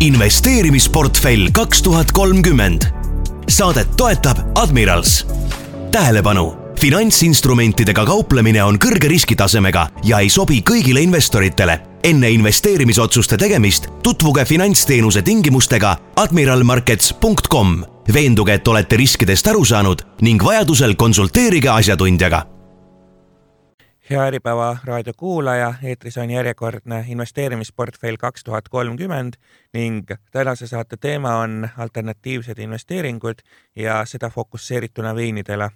investeerimisportfell kaks tuhat kolmkümmend. saadet toetab Admirals. tähelepanu, finantsinstrumentidega kauplemine on kõrge riskitasemega ja ei sobi kõigile investoritele. enne investeerimisotsuste tegemist tutvuge finantsteenuse tingimustega admiralmarkets.com. veenduge, et olete riskidest aru saanud ning vajadusel konsulteerige asjatundjaga hea Äripäeva raadio kuulaja, eetris on järjekordne investeerimisportfell kaks tuhat kolmkümmend ning tänase saate teema on alternatiivsed investeeringud ja seda fokusseerituna veinidele.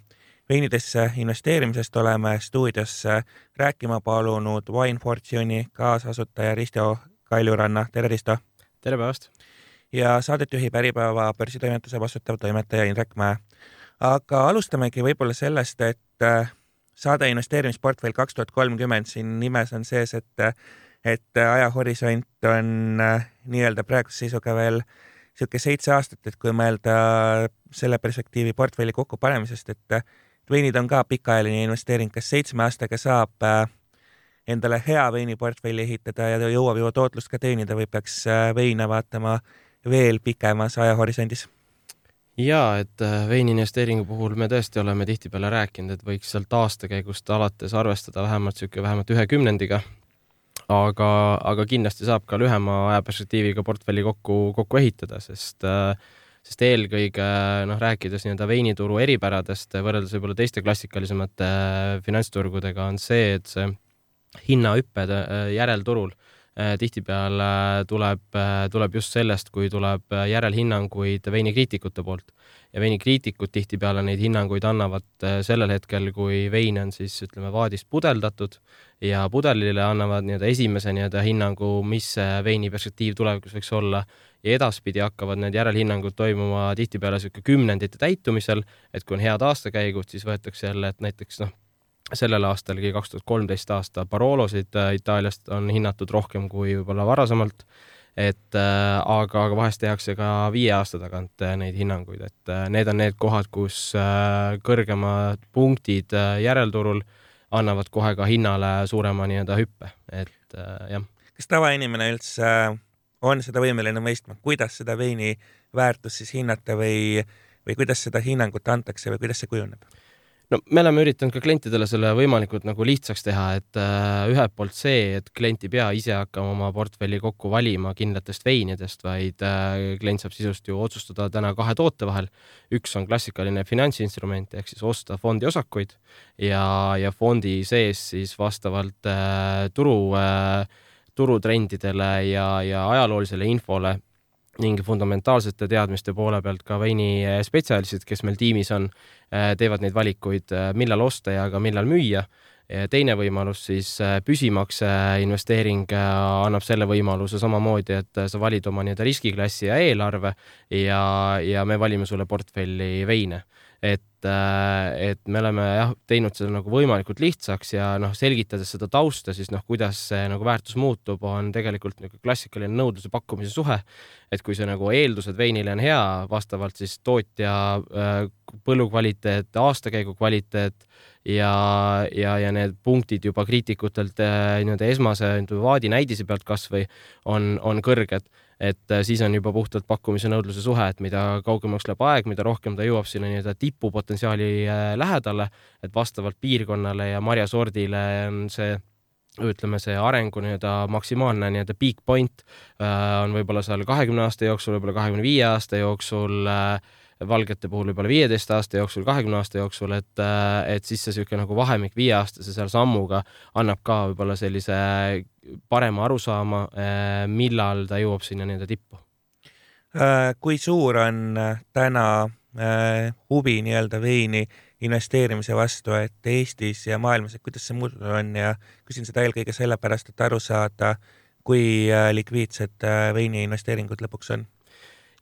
veinidesse investeerimisest oleme stuudiosse rääkima palunud Wine Fortune'i kaasasutaja Risto Kaljuranna, tere Risto! tere päevast! ja saadet juhib Äripäeva börsitoimetuse vastutav toimetaja Indrek Mäe. aga alustamegi võib-olla sellest, et saade investeerimisportfell kaks tuhat kolmkümmend, siin nimes on sees, et, et ajahorisont on äh, nii-öelda praeguse seisuga veel niisugune seitse aastat, et kui mõelda selle perspektiivi portfelli kokkupanemisest, et veinid on ka pikaajaline investeering, kas seitsme aastaga saab äh, endale hea veiniportfelli ehitada ja jõuab juba tootlust ka teenida või peaks äh, veine vaatama veel pikemas ajahorisondis? Jaa, et äh, veiniinvesteeringu puhul me tõesti oleme tihtipeale rääkinud, et võiks sealt aastakäigust alates arvestada vähemalt niisugune vähemalt ühe kümnendiga. aga, aga kindlasti saab ka lühema ajaperspektiiviga portfelli kokku, kokku ehitada, sest äh, sest eelkõige noh, rääkides nii-öelda veinituru eripäradest võrreldes võib-olla teiste klassikalisemate äh, finantsturgudega on see, et see hinnahüpped järelturul Äh, tihtipeale tuleb, äh, tuleb just sellest, kui tuleb äh, järelhinnanguid veinikriitikute poolt. Ja veinikriitikud tihtipeale neid hinnanguid annavad sellel hetkel, kui vein on siis ütleme vaadist pudeldatud ja pudelile annavad nii-öelda esimese nii-öelda hinnangu, mis see veini perspektiiv tulevikus võiks olla. Ja edaspidi hakkavad need järelhinnangud toimuma tihtipeale niisugune kümnendite täitumisel, et kui on head aastakäigud, siis võetakse jälle, et näiteks noh, sellel aastalgi, kaks tuhat kolmteist aasta Barolosid äh, Itaaliast on hinnatud rohkem kui võib-olla varasemalt, et äh, aga, aga vahest tehakse ka viie aasta tagant äh, neid hinnanguid, et need on need kohad, kus kõrgemad punktid järelturul annavad kohe ka hinnale suurema nii-öelda hüppe, et jah. kas tavainimene üldse on seda võimeline mõistma, kuidas seda veini väärtust siis hinnata või, või kuidas seda hinnangut antakse või kuidas see kujuneb? No me oleme üritanud ka klientidele selle võimalikult nagu lihtsaks teha, et äh, ühelt poolt see, et klient ei pea ise hakkama oma portfelli kokku valima kindlatest veinidest, vaid äh, klient saab sisust ju otsustada täna kahe toote vahel. üks on klassikaline finantsinstrument ehk siis osta fondi osakuid ja, ja fondi sees siis vastavalt äh, turu äh, turutrendidele ja, ja ajaloolisele infole ning fundamentaalsete teadmiste poole pealt ka veini spetsialistid, kes meil tiimis on, äh, teevad neid valikuid, äh, millal osta ja ka millal müüa. teine võimalus siis püsimakse investeering annab selle võimaluse samamoodi, et sa valid oma nii-öelda riskiklassi ja eelarve ja, ja me valime sulle portfelli veine et, et me oleme jah, teinud seda nagu võimalikult lihtsaks ja noh, selgitades seda tausta, siis noh, kuidas see nagu väärtus muutub, on tegelikult niisugune klassikaline nõudluse pakkumise suhe. et kui see nagu eeldused veinile on hea, vastavalt siis tootja äh, põllu kvaliteet, aastakäigu kvaliteet ja, ja, ja need punktid juba kriitikutelt äh, nii-öelda esmase vaadi näidise pealt kasvõi on, on kõrged et äh, siis on juba puhtalt pakkumise-nõudluse suhe, et mida kaugemaks läheb aeg, mida rohkem ta jõuab sinna nii-öelda tipupotentsiaali äh, lähedale, et vastavalt piirkonnale ja marjasordile on see ütleme, see arengu nii-öelda maksimaalne nii-öelda peak point äh, on võib-olla seal kahekümne aasta jooksul, võib-olla kahekümne viie aasta jooksul äh, valgete puhul võib-olla viieteist aasta jooksul, kahekümne aasta jooksul, et, et siis see niisugune nagu vahemik viieaastase seal sammuga annab ka võib-olla sellise parema arusaama, millal ta jõuab sinna nii-öelda tippu. Äh, kui suur on äh, täna äh, huvi nii-öelda veini investeerimise vastu, et Eestis ja maailmas, et kuidas see muutunud on ja küsin seda eelkõige sellepärast, et aru saada, kui likviidsed veini investeeringud lõpuks on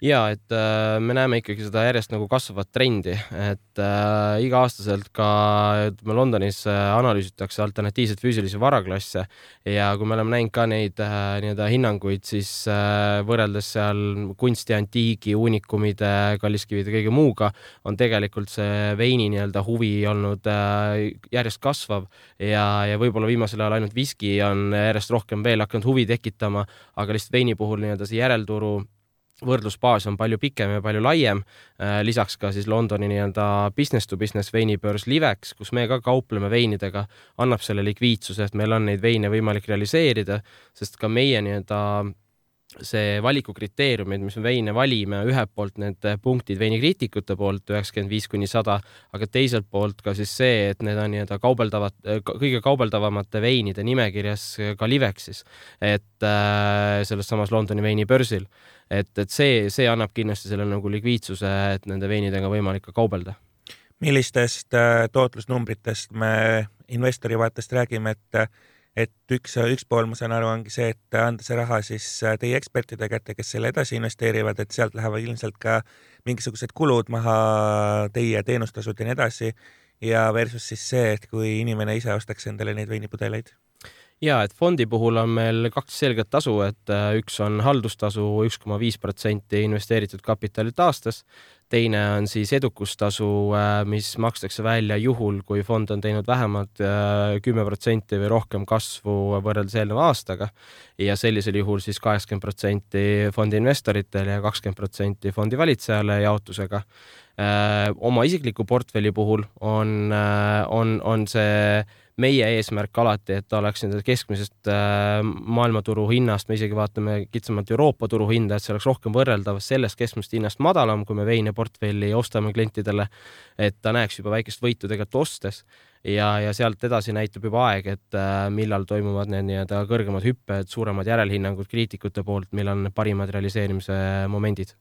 ja et äh, me näeme ikkagi seda järjest nagu kasvavat trendi, et äh, iga-aastaselt ka ütleme Londonis äh, analüüsitakse alternatiivseid füüsilisi varaklasse ja kui me oleme näinud ka neid äh, nii-öelda hinnanguid, siis äh, võrreldes seal kunsti, antiigi, uunikumide, kalliskivide, kõige muuga, on tegelikult see veini nii-öelda huvi olnud äh, järjest kasvav ja, ja võib-olla viimasel ajal ainult viski on järjest rohkem veel hakanud huvi tekitama, aga lihtsalt veini puhul nii-öelda see järelturu võrdlusbaas on palju pikem ja palju laiem. Äh, lisaks ka siis Londoni nii-öelda business to business veinibörs Livex, kus me ka kaupleme veinidega, annab selle likviidsuse, et meil on neid veine võimalik realiseerida, sest ka meie nii-öelda see valikukriteeriumid, mis me veine valime, ühelt poolt need punktid veinikriitikute poolt üheksakümmend viis kuni sada, aga teiselt poolt ka siis see, et need on nii-öelda kaubeldavad, kõige kaubeldavamate veinide nimekirjas ka Livexis, et äh, selles samas Londoni veinibörsil et, et see, see annab kindlasti selle nagu likviidsuse, et nende veinidega võimalik ka kaubelda. millistest äh, tootlusnumbritest me investori vaatest räägime, et et üks, üks pool, ma saan aru, ongi see, et anda see raha siis äh, teie ekspertide kätte, kes selle edasi investeerivad, et sealt lähevad ilmselt ka mingisugused kulud maha, teie teenustasud ja nii edasi. ja versus siis see, et kui inimene ise ostaks endale neid veinipudeleid ja et fondi puhul on meil kaks selget tasu, et äh, üks on haldustasu üks koma viis protsenti investeeritud kapitalilt aastas, teine on siis edukustasu, äh, mis makstakse välja juhul, kui fond on teinud vähemalt äh, kümme protsenti või rohkem kasvu võrreldes eelneva aastaga ja sellisel juhul siis kaheksakümmend protsenti fondi investoritele ja kakskümmend protsenti fondi valitsejale jaotusega. oma isikliku portfelli puhul on, on, on see meie eesmärk alati, et ta oleks nende keskmisest äh, maailmaturu hinnast, me isegi vaatame kitsamalt Euroopa turu hinda, et see oleks rohkem võrreldav sellest keskmisest hinnast madalam, kui me veine portfelli ostame klientidele, et ta näeks juba väikest võitu tegelikult ostes. Ja, ja sealt edasi näitab juba aeg, et äh, millal toimuvad need nii-öelda kõrgemad hüpped, suuremad järelhinnangud kriitikute poolt, millal on parimad realiseerimise momendid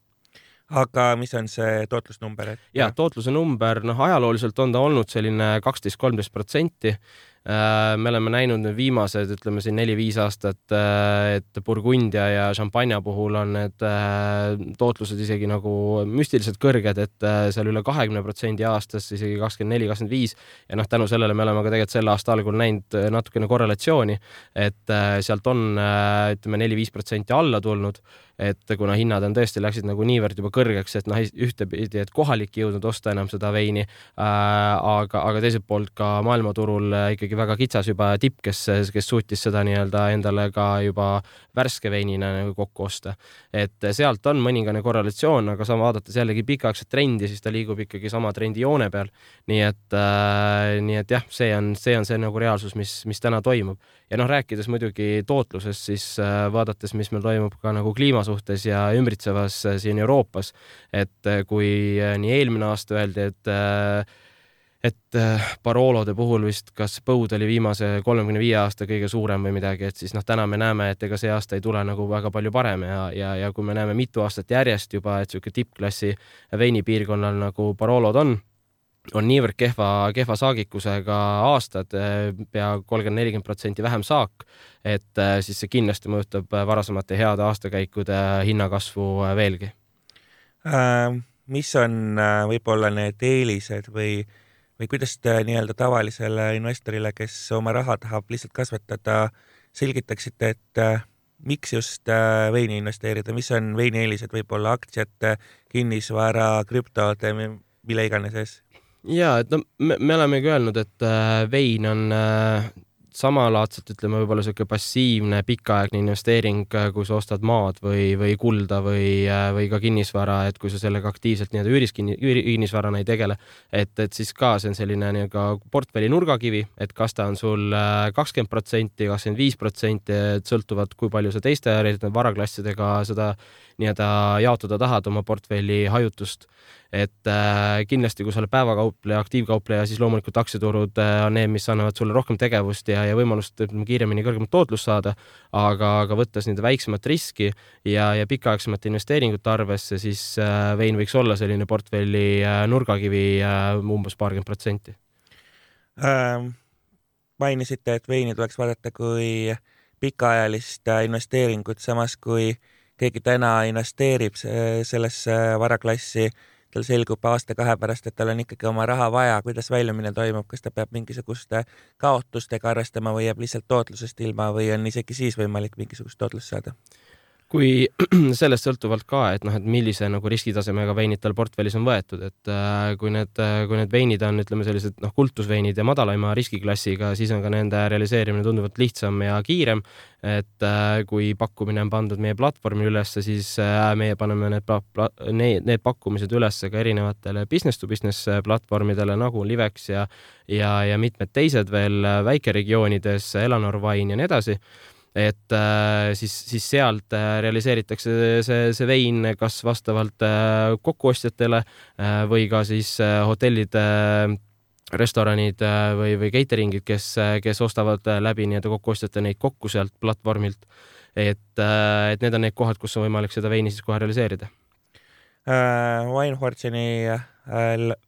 aga mis on see tootlusnumber et...? ja tootluse number, noh, ajalooliselt on ta olnud selline kaksteist, kolmteist protsenti me oleme näinud nüüd viimased, ütleme siin neli-viis aastat, äh, et Burgundia ja šampanja puhul on need äh, tootlused isegi nagu müstiliselt kõrged, et seal üle kahekümne protsendi aastas, isegi kakskümmend neli, kakskümmend viis. ja noh, tänu sellele me oleme ka tegelikult selle aasta algul näinud natukene korrelatsiooni, et sealt on ütleme neli-viis protsenti alla tulnud et kuna hinnad on tõesti, läksid nagu niivõrd juba kõrgeks, et noh, ühtepidi, et kohalik ei jõudnud osta enam seda veini äh,, aga, aga teiselt poolt ka maailmaturul ikkagi väga kitsas juba tipp, kes, kes suutis seda nii-öelda endale ka juba värske veinina nagu kokku osta. et sealt on mõningane korrelatsioon, aga sama vaadates jällegi pikaaegset trendi, siis ta liigub ikkagi sama trendi joone peal. nii et äh,, nii et jah, see on, see on see nagu reaalsus, mis, mis täna toimub. ja noh, rääkides muidugi tootlusest, siis äh, vaadates, mis meil toimub ka nagu kliima suhtes ja ümbritsevas äh, siin Euroopas. et äh, kui äh, nii eelmine aasta öeldi, et et Barolode puhul vist kas põud oli viimase kolmekümne viie aasta kõige suurem või midagi, et siis noh, täna me näeme, et ega see aasta ei tule nagu väga palju parem ja, ja, ja kui me näeme mitu aastat järjest juba, et niisugune tippklassi veinipiirkonnal nagu Barolod on on niivõrd kehva, kehva saagikusega aastad, pea kolmkümmend, nelikümmend protsenti vähem saak, et äh, siis see kindlasti mõjutab äh, varasemate heade aastakäikude hinnakasvu äh, veelgi äh,. mis on võib-olla need eelised või, või kuidas te nii-öelda tavalisele investorile, kes oma raha tahab lihtsalt kasvatada, selgitaksite, et äh, miks just äh, veini investeerida, mis on veini eelised, võib-olla aktsiate, kinnisvara, krüptode, mille iganes ees? ja et no me, me olemegi öelnud, et äh, vein on samalaadselt ütleme, võib-olla niisugune passiivne pikaaegne investeering, äh, kui sa ostad maad või, või kulda või, äh, või ka kinnisvara, et kui sa sellega aktiivselt nii-öelda üüris kinni, üürikinnisvarana ei tegele, et, et siis ka see on selline nii-öelda portfelli nurgakivi, et kas ta on sul äh, kakskümmend protsenti, kakskümmend viis protsenti, et sõltuvalt, kui palju sa teiste varaklassidega seda nii-öelda jaotada tahad oma portfelli hajutust et äh, kindlasti, kui sa oled päevakaupleja, aktiivkaupleja, siis loomulikult aktsiaturud äh, on need, mis annavad sulle rohkem tegevust ja, ja võimalust kiiremini kõrgemat tootlust saada. aga, aga võttes nende väiksemat riski ja, ja pikaaegsemate investeeringute arvesse, siis äh, vein võiks olla selline portfelli äh, nurgakivi äh, umbes paarkümmend protsenti ähm,. mainisite, et veini tuleks vaadata kui pikaajalist äh, investeeringut, samas kui keegi täna investeerib sellesse varaklassi, tal selgub aasta-kahe pärast, et tal on ikkagi oma raha vaja, kuidas väljumine toimub, kas ta peab mingisuguste kaotustega arvestama või jääb lihtsalt tootlusest ilma või on isegi siis võimalik mingisugust tootlust saada? Kui sellest sõltuvalt ka, et noh, et millise nagu riskitasemega veinid tal portfellis on võetud, et äh, kui need, äh, kui need veinid on, ütleme sellised noh, kultusveinid ja madalaima riskiklassiga, siis on ka nende realiseerimine tunduvalt lihtsam ja kiirem. et äh, kui pakkumine on pandud meie platvormile ülesse, siis meie paneme need, need, need pakkumised ülesse ka erinevatele business to business platvormidele nagu Livex ja ja, ja mitmed teised veel väikeregioonides, Elanor Wine ja nii edasi et äh, siis, siis sealt äh, realiseeritakse see, see vein kas vastavalt äh, kokkuostjatele äh, või ka siis äh, hotellid äh, restoranid äh, või, või catering'id, kes, kes ostavad läbi nii-öelda kokkuostjate neid kokku sealt platvormilt. et, et need on need kohad, kus on võimalik seda veini siis kohe realiseerida äh,. Winefortune'i äh,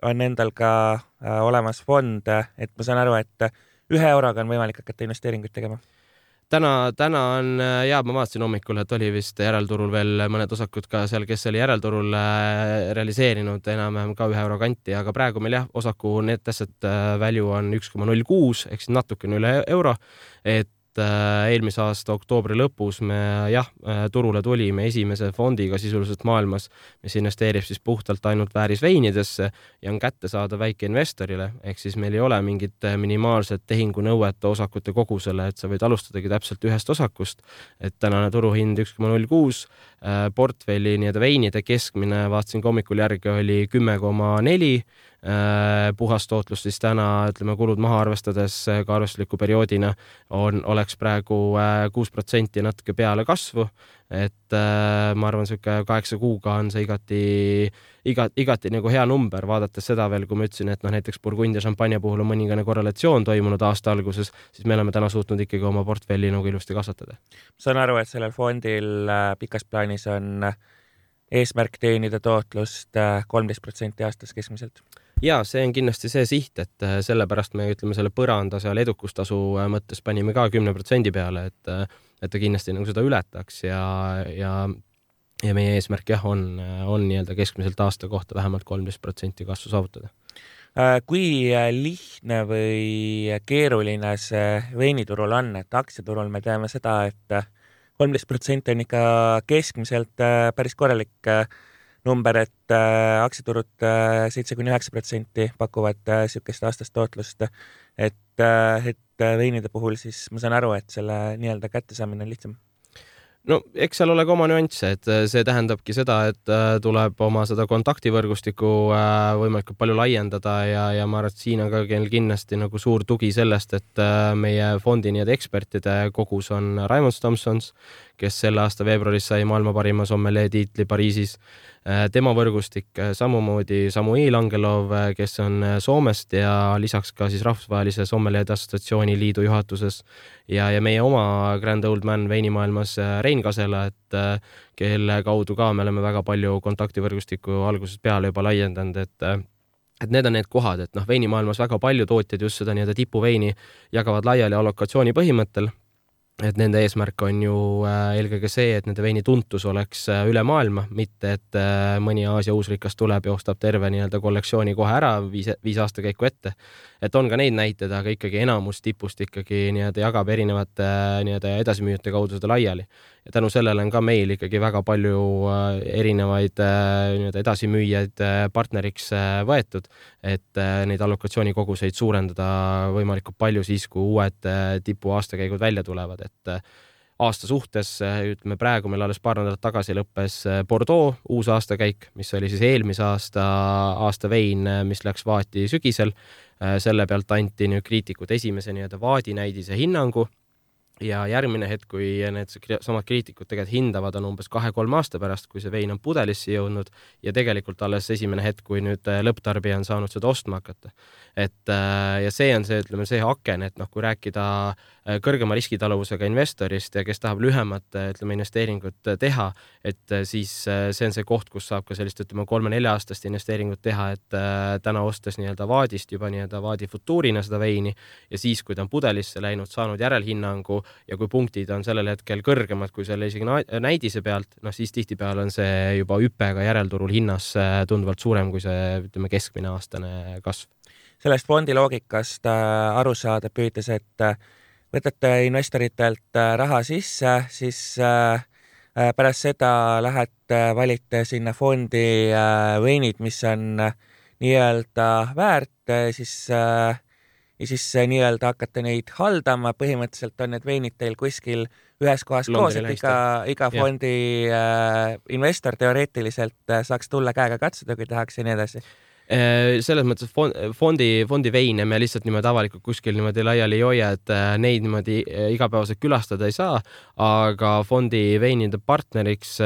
on endal ka äh, olemas fond, et ma saan aru, et ühe euroga on võimalik hakata investeeringuid tegema täna, täna on ja ma vaatasin hommikul, et oli vist järelturul veel mõned osakud ka seal, kes oli järelturul äh, realiseerinud enam-vähem ka ühe euro kanti, aga praegu meil jah, osaku net asset äh, value on üks koma null kuus ehk siis natukene üle euro. et et äh, eelmise aasta oktoobri lõpus me jah, äh, turule tulime esimese fondiga sisuliselt maailmas, mis investeerib siis puhtalt ainult väärisveinidesse ja on kättesaadav väikeinvestorile, ehk siis meil ei ole mingit äh, minimaalset tehingunõuet osakute kogusele, et sa võid alustadagi täpselt ühest osakust. et tänane turuhind üks koma null kuus, portfelli nii-öelda veinide keskmine, vaatasin ka hommikul järgi, oli kümme koma neli Äh, puhastootlus siis täna, ütleme kulud maha arvestades äh, ka arvestusliku perioodina on, oleks praegu äh, kuus protsenti natuke peale kasvu. et ma arvan, niisugune kaheksa kuuga on see igati, iga, igati nagu hea number, vaadates seda veel, kui ma ütlesin, et noh, näiteks Burgundia šampanja puhul on mõningane korrelatsioon toimunud aasta alguses, siis me oleme täna suutnud ikkagi oma portfelli nagu ilusti kasvatada. saan aru, et sellel fondil pikas plaanis on eesmärk teenida tootlust kolmteist protsenti aastas keskmiselt ja see on kindlasti see siht, et äh, sellepärast me ütleme selle põranda seal edukustasu äh, mõttes panime ka kümne protsendi peale, et, äh, et ta kindlasti nagu seda ületaks ja, ja, ja meie eesmärk jah, on, on nii-öelda keskmiselt aasta kohta vähemalt kolmteist protsenti kasvu saavutada. kui lihtne või keeruline see veiniturul on, et aktsiaturul me teame seda et, et kolmteist protsenti on ikka keskmiselt päris korralik number, et äh, aktsiaturud äh, seitse kuni üheksa protsenti pakuvad niisugust äh, aastast tootlust. et, et veinide puhul siis ma saan aru, et selle nii-öelda kättesaamine on lihtsam no eks seal ole ka oma nüansse, et see tähendabki seda, et tuleb oma seda kontaktivõrgustikku võimalikult palju laiendada ja, ja ma arvan, et siin on ka kindlasti nagu suur tugi sellest, et meie fondi nii-öelda ekspertide kogus on Raimond Stomsons, kes selle aasta veebruaris sai maailma parima sommelee tiitli Pariisis tema võrgustik äh, samamoodi Samuel Angelov, äh, kes on Soomest ja lisaks ka siis Rahvusvahelise Sommelierde Assotsiatsiooni Liidu juhatuses. Ja, ja meie oma Grand Old Man veinimaailmas Rein Kasela, et kelle kaudu ka me oleme väga palju kontaktivõrgustikku algusest peale juba laiendanud, et et need on need kohad, et noh, veinimaailmas väga palju tootjaid just seda nii-öelda tipuveini jagavad laiali allokatsiooni põhimõttel et nende eesmärk on ju äh, eelkõige see, et nende veini tuntus oleks äh, üle maailma, mitte et äh, mõni Aasia uusrikas tuleb ja ostab terve nii-öelda kollektsiooni kohe ära viis, viis aastakäiku ette. Et on ka neid näiteid, aga ikkagi enamus tipust ikkagi nii-öelda jagab erinevate nii-öelda edasimüüjate kaudu seda laiali. Ja tänu sellele on ka meil ikkagi väga palju äh, erinevaid äh, nii-öelda edasimüüjaid äh, partneriks võetud, et neid allokatsioonikoguseid suurendada võimalikult palju siis, kui uued tipu aastakäigud välja tulevad, et aasta suhtes, ütleme praegu meil alles paar nädalat tagasi lõppes Bordeaux uus aastakäik, mis oli siis eelmise aasta, aasta vein, mis läks vaati sügisel. Selle pealt anti nüüd kriitikud esimese nii-öelda vaadinäidise hinnangu ja järgmine hetk, kui need samad kriitikud tegelikult hindavad, on umbes kahe-kolme aasta pärast, kui see vein on pudelisse jõudnud ja tegelikult alles esimene hetk, kui nüüd äh, lõpptarbija on saanud seda ostma hakata. et äh, ja see on see, ütleme, see aken, et noh, kui rääkida äh, kõrgema riskitaluvusega investorist ja kes tahab lühemat, ütleme, investeeringut teha, et siis see on see koht, kus saab ka sellist, ütleme, kolme-nelja-aastast investeeringut teha, et täna ostes nii-öelda vaadist juba nii-öelda vaadi futuurina seda veini ja siis, kui ta on pudelisse läinud, saanud järelhinnangu, ja kui punktid on sellel hetkel kõrgemad kui selle isegi näidise pealt, noh siis tihtipeale on see juba hüppega järelturul hinnas tunduvalt suurem kui see, ütleme, keskmine aastane kasv. sellest fondi loogikast äh, aru saada püüdes, et äh, võtate investoritelt äh, raha sisse, siis pärast seda lähete, valite sinna fondi veinid, mis on nii-öelda väärt, siis äh, ja siis nii-öelda hakkate neid haldama, põhimõtteliselt on need veinid teil kuskil ühes kohas koos, et iga, iga fondi äh, investor teoreetiliselt äh, saaks tulla käega katsuda, kui tahaks ja nii edasi selles mõttes fondi, fondi veine me lihtsalt niimoodi avalikult kuskil niimoodi laiali ei hoia, et äh, neid niimoodi äh, igapäevaselt külastada ei saa, aga fondi veinide partneriks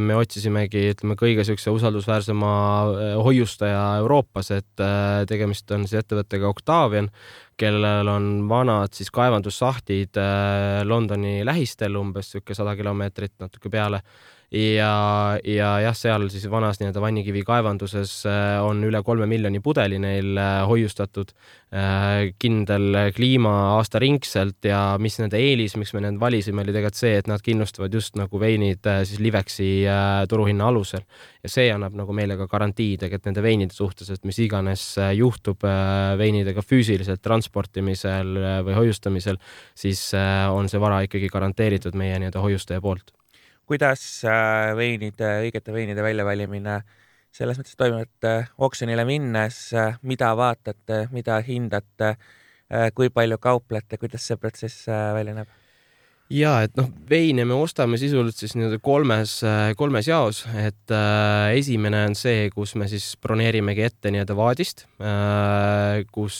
me otsisimegi, ütleme, kõige niisuguse usaldusväärsema hoiustaja Euroopas, et tegemist on siis ettevõttega Octavian, kellel on vanad siis kaevandussahtid Londoni lähistel umbes niisugune sada kilomeetrit natuke peale ja, ja jah, seal siis vanas nii-öelda Vannikivi kaevanduses äh, on üle kolme miljoni pudeli neil äh, hoiustatud, äh, kindel kliima aastaringselt ja mis nende eelis, miks me need valisime, oli tegelikult see, et nad kindlustavad just nagu veinid siis Liveksi turuhinna alusel. ja see annab nagu meile ka garantii tegelikult nende veinide suhtes, et mis iganes juhtub veinidega füüsiliselt transportimisel või hoiustamisel, siis on see vara ikkagi garanteeritud meie nii-öelda hoiustaja poolt kuidas äh, veinide, õigete veinide väljavalimine selles mõttes toimub, et äh, oksjonile minnes, äh, mida vaatate, mida hindate, kui palju kauplete, kuidas see protsess välja näeb? Ja et noh, veine me ostame sisuliselt siis nii-öelda kolmes, kolmes jaos, et äh, esimene on see, kus me siis broneerimegi ette nii-öelda vaadist äh,, kus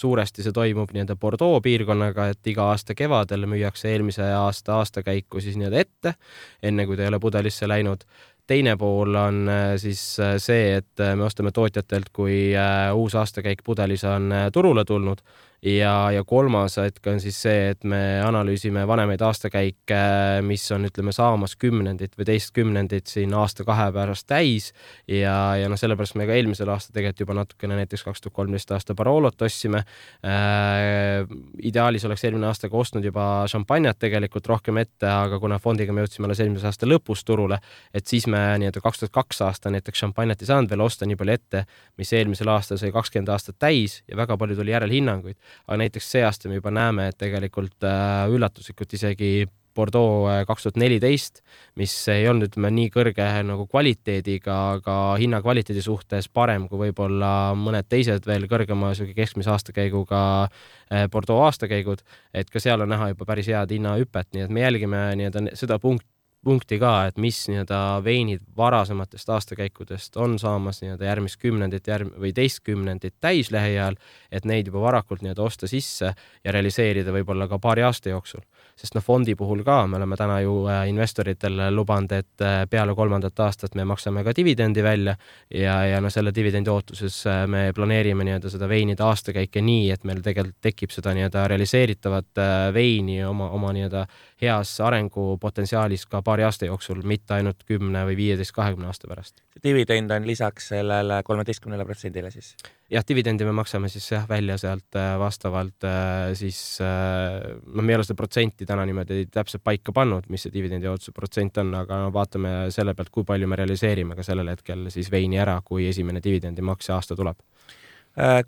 suuresti see toimub nii-öelda Bordeaux piirkonnaga, et iga aasta kevadel müüakse eelmise aasta aastakäiku siis nii-öelda ette, enne kui ta ei ole pudelisse läinud. Teine pool on siis see, et me ostame tootjatelt, kui uus aastakäik pudelis on turule tulnud ja, ja kolmas hetk on siis see, et me analüüsime vanemaid aastakäike, mis on, ütleme, saamas kümnendit või teist kümnendit siin aasta-kahe pärast täis ja, ja noh, sellepärast me ka eelmisel aastal tegelikult juba natukene näiteks kaks tuhat kolmteist aasta Barolot ostsime äh,. ideaalis oleks eelmine aasta ka ostnud juba šampanjat tegelikult rohkem ette, aga kuna fondiga me jõudsime alles eelmise aasta lõpus turule, et siis me nii-öelda kaks tuhat kaks aasta näiteks šampanjat ei saanud veel osta nii palju ette, mis eelmisel aastal sai kakskümmend aastat täis ja väga palju tuli järelhinnanguid aga näiteks see aasta me juba näeme, et tegelikult äh, üllatuslikult isegi Bordeaux äh, kaks tuhat neliteist, mis ei olnud, ütleme nii kõrge nagu kvaliteediga, aga hinnakvaliteedi suhtes parem kui võib-olla mõned teised veel kõrgema sihuke keskmise aastakäiguga äh, Bordeaux aastakäigud, et ka seal on näha juba päris head hinnahüpet, nii et me jälgime nii-öelda seda punkt, punkti ka, et mis nii-öelda veinid varasematest aastakäikudest on saamas nii-öelda järgmist kümnendit järg- või teist kümnendit täis lähiajal, et neid juba varakult nii-öelda osta sisse ja realiseerida võib-olla ka paari aasta jooksul. sest noh, fondi puhul ka me oleme täna ju äh, investoritele lubanud, et äh, peale kolmandat aastat me maksame ka dividendi välja ja, ja noh, selle dividendi ootuses äh, me planeerime nii-öelda seda veinide aastakäike nii, et meil tegelikult tekib seda nii-öelda realiseeritavat veini oma, oma nii-öelda heas arengupotentsiaalis ka paari aasta jooksul, mitte ainult kümne või viieteist, kahekümne aasta pärast. dividend on lisaks sellele kolmeteistkümnele protsendile siis? jah, dividendi me maksame siis jah välja sealt äh, vastavalt äh, siis äh, noh, me ei ole seda protsenti täna niimoodi täpselt paika pannud, mis see dividendi ootuse protsent on, aga no vaatame selle pealt, kui palju me realiseerime ka sellel hetkel siis veini ära, kui esimene dividendimakse aasta tuleb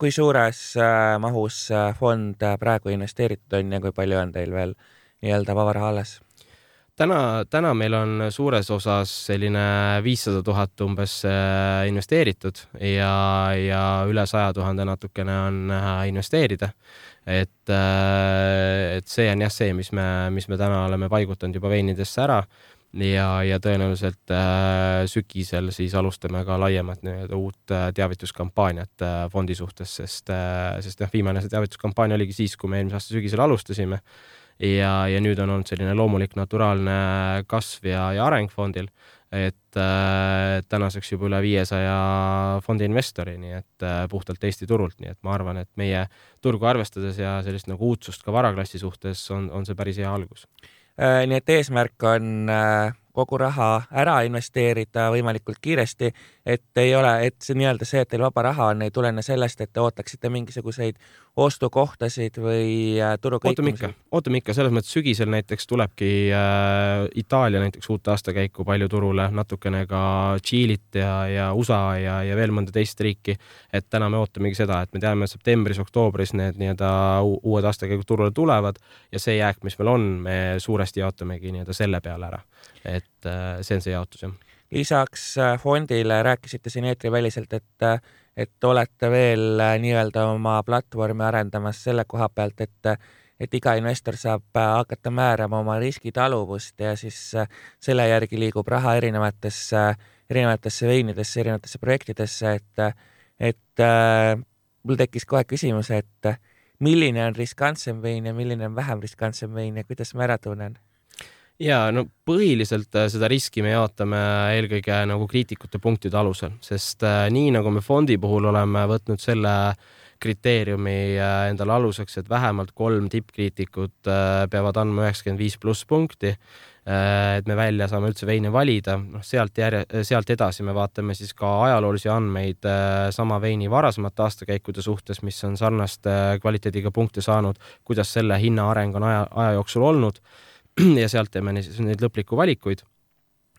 kui suures mahus fond praegu investeeritud on ja kui palju on teil veel nii-öelda vabaraha alles? täna, täna meil on suures osas selline viissada tuhat umbes äh, investeeritud ja, ja üle saja tuhande natukene on investeerida. et, äh, et see on jah see, mis me, mis me täna oleme paigutanud juba veinidesse ära ja, ja tõenäoliselt äh, sügisel siis alustame ka laiemat nii-öelda uut teavituskampaaniat fondi suhtes, sest sest jah, viimane see teavituskampaania oligi siis, kui me eelmise aasta sügisel alustasime ja, ja nüüd on olnud selline loomulik naturaalne kasv ja, ja areng fondil, et äh, tänaseks juba üle viiesaja fondi investori, nii et äh, puhtalt Eesti turult, nii et ma arvan, et meie turgu arvestades ja sellist nagu uudsust ka varaklassi suhtes on, on see päris hea algus äh,. nii et eesmärk on äh, kogu raha ära investeerida võimalikult kiiresti, et ei ole, et see nii-öelda see, et teil vaba raha on, ei tulene sellest, et te ootaksite mingisuguseid ostukohtasid või äh, turu ootame ikka, ootame ikka, selles mõttes sügisel näiteks tulebki äh, Itaalia näiteks uut aastakäiku palju turule, natukene ka Tšiilit ja, ja USA ja, ja veel mõnda teist riiki. et täna me ootamegi seda, et me teame, et septembris-oktoobris need nii-öelda uued aastakäigud turule tulevad ja see jääk, mis meil on, me suuresti jaotamegi nii-öelda selle peale ära. Et äh, see on see jaotus, jah. lisaks äh, fondile rääkisite siin eetriväliselt, et äh, et olete veel nii-öelda oma platvormi arendamas selle koha pealt, et et iga investor saab hakata määrama oma riskitaluvust ja siis selle järgi liigub raha erinevatesse, erinevatesse veinidesse, erinevatesse projektidesse, et, et mul tekkis kohe küsimus, et milline on riskantsem vein ja milline on vähem riskantsem vein ja kuidas ma ära tunnen? Ja no põhiliselt äh, seda riski me jaotame eelkõige nagu kriitikute punktide alusel, sest äh, nii nagu me fondi puhul oleme võtnud selle kriteeriumi äh, endale aluseks, et vähemalt kolm tippkriitikut peavad andma üheksakümmend viis pluss punkti et me välja saame üldse veine valida, noh sealt järje, sealt edasi me vaatame siis ka ajaloolisi andmeid sama veini varasemate aastakäikude suhtes, mis on sarnaste kvaliteediga punkte saanud, kuidas selle hinna areng on aja, aja jooksul olnud ja sealt teeme siis neid lõplikku valikuid.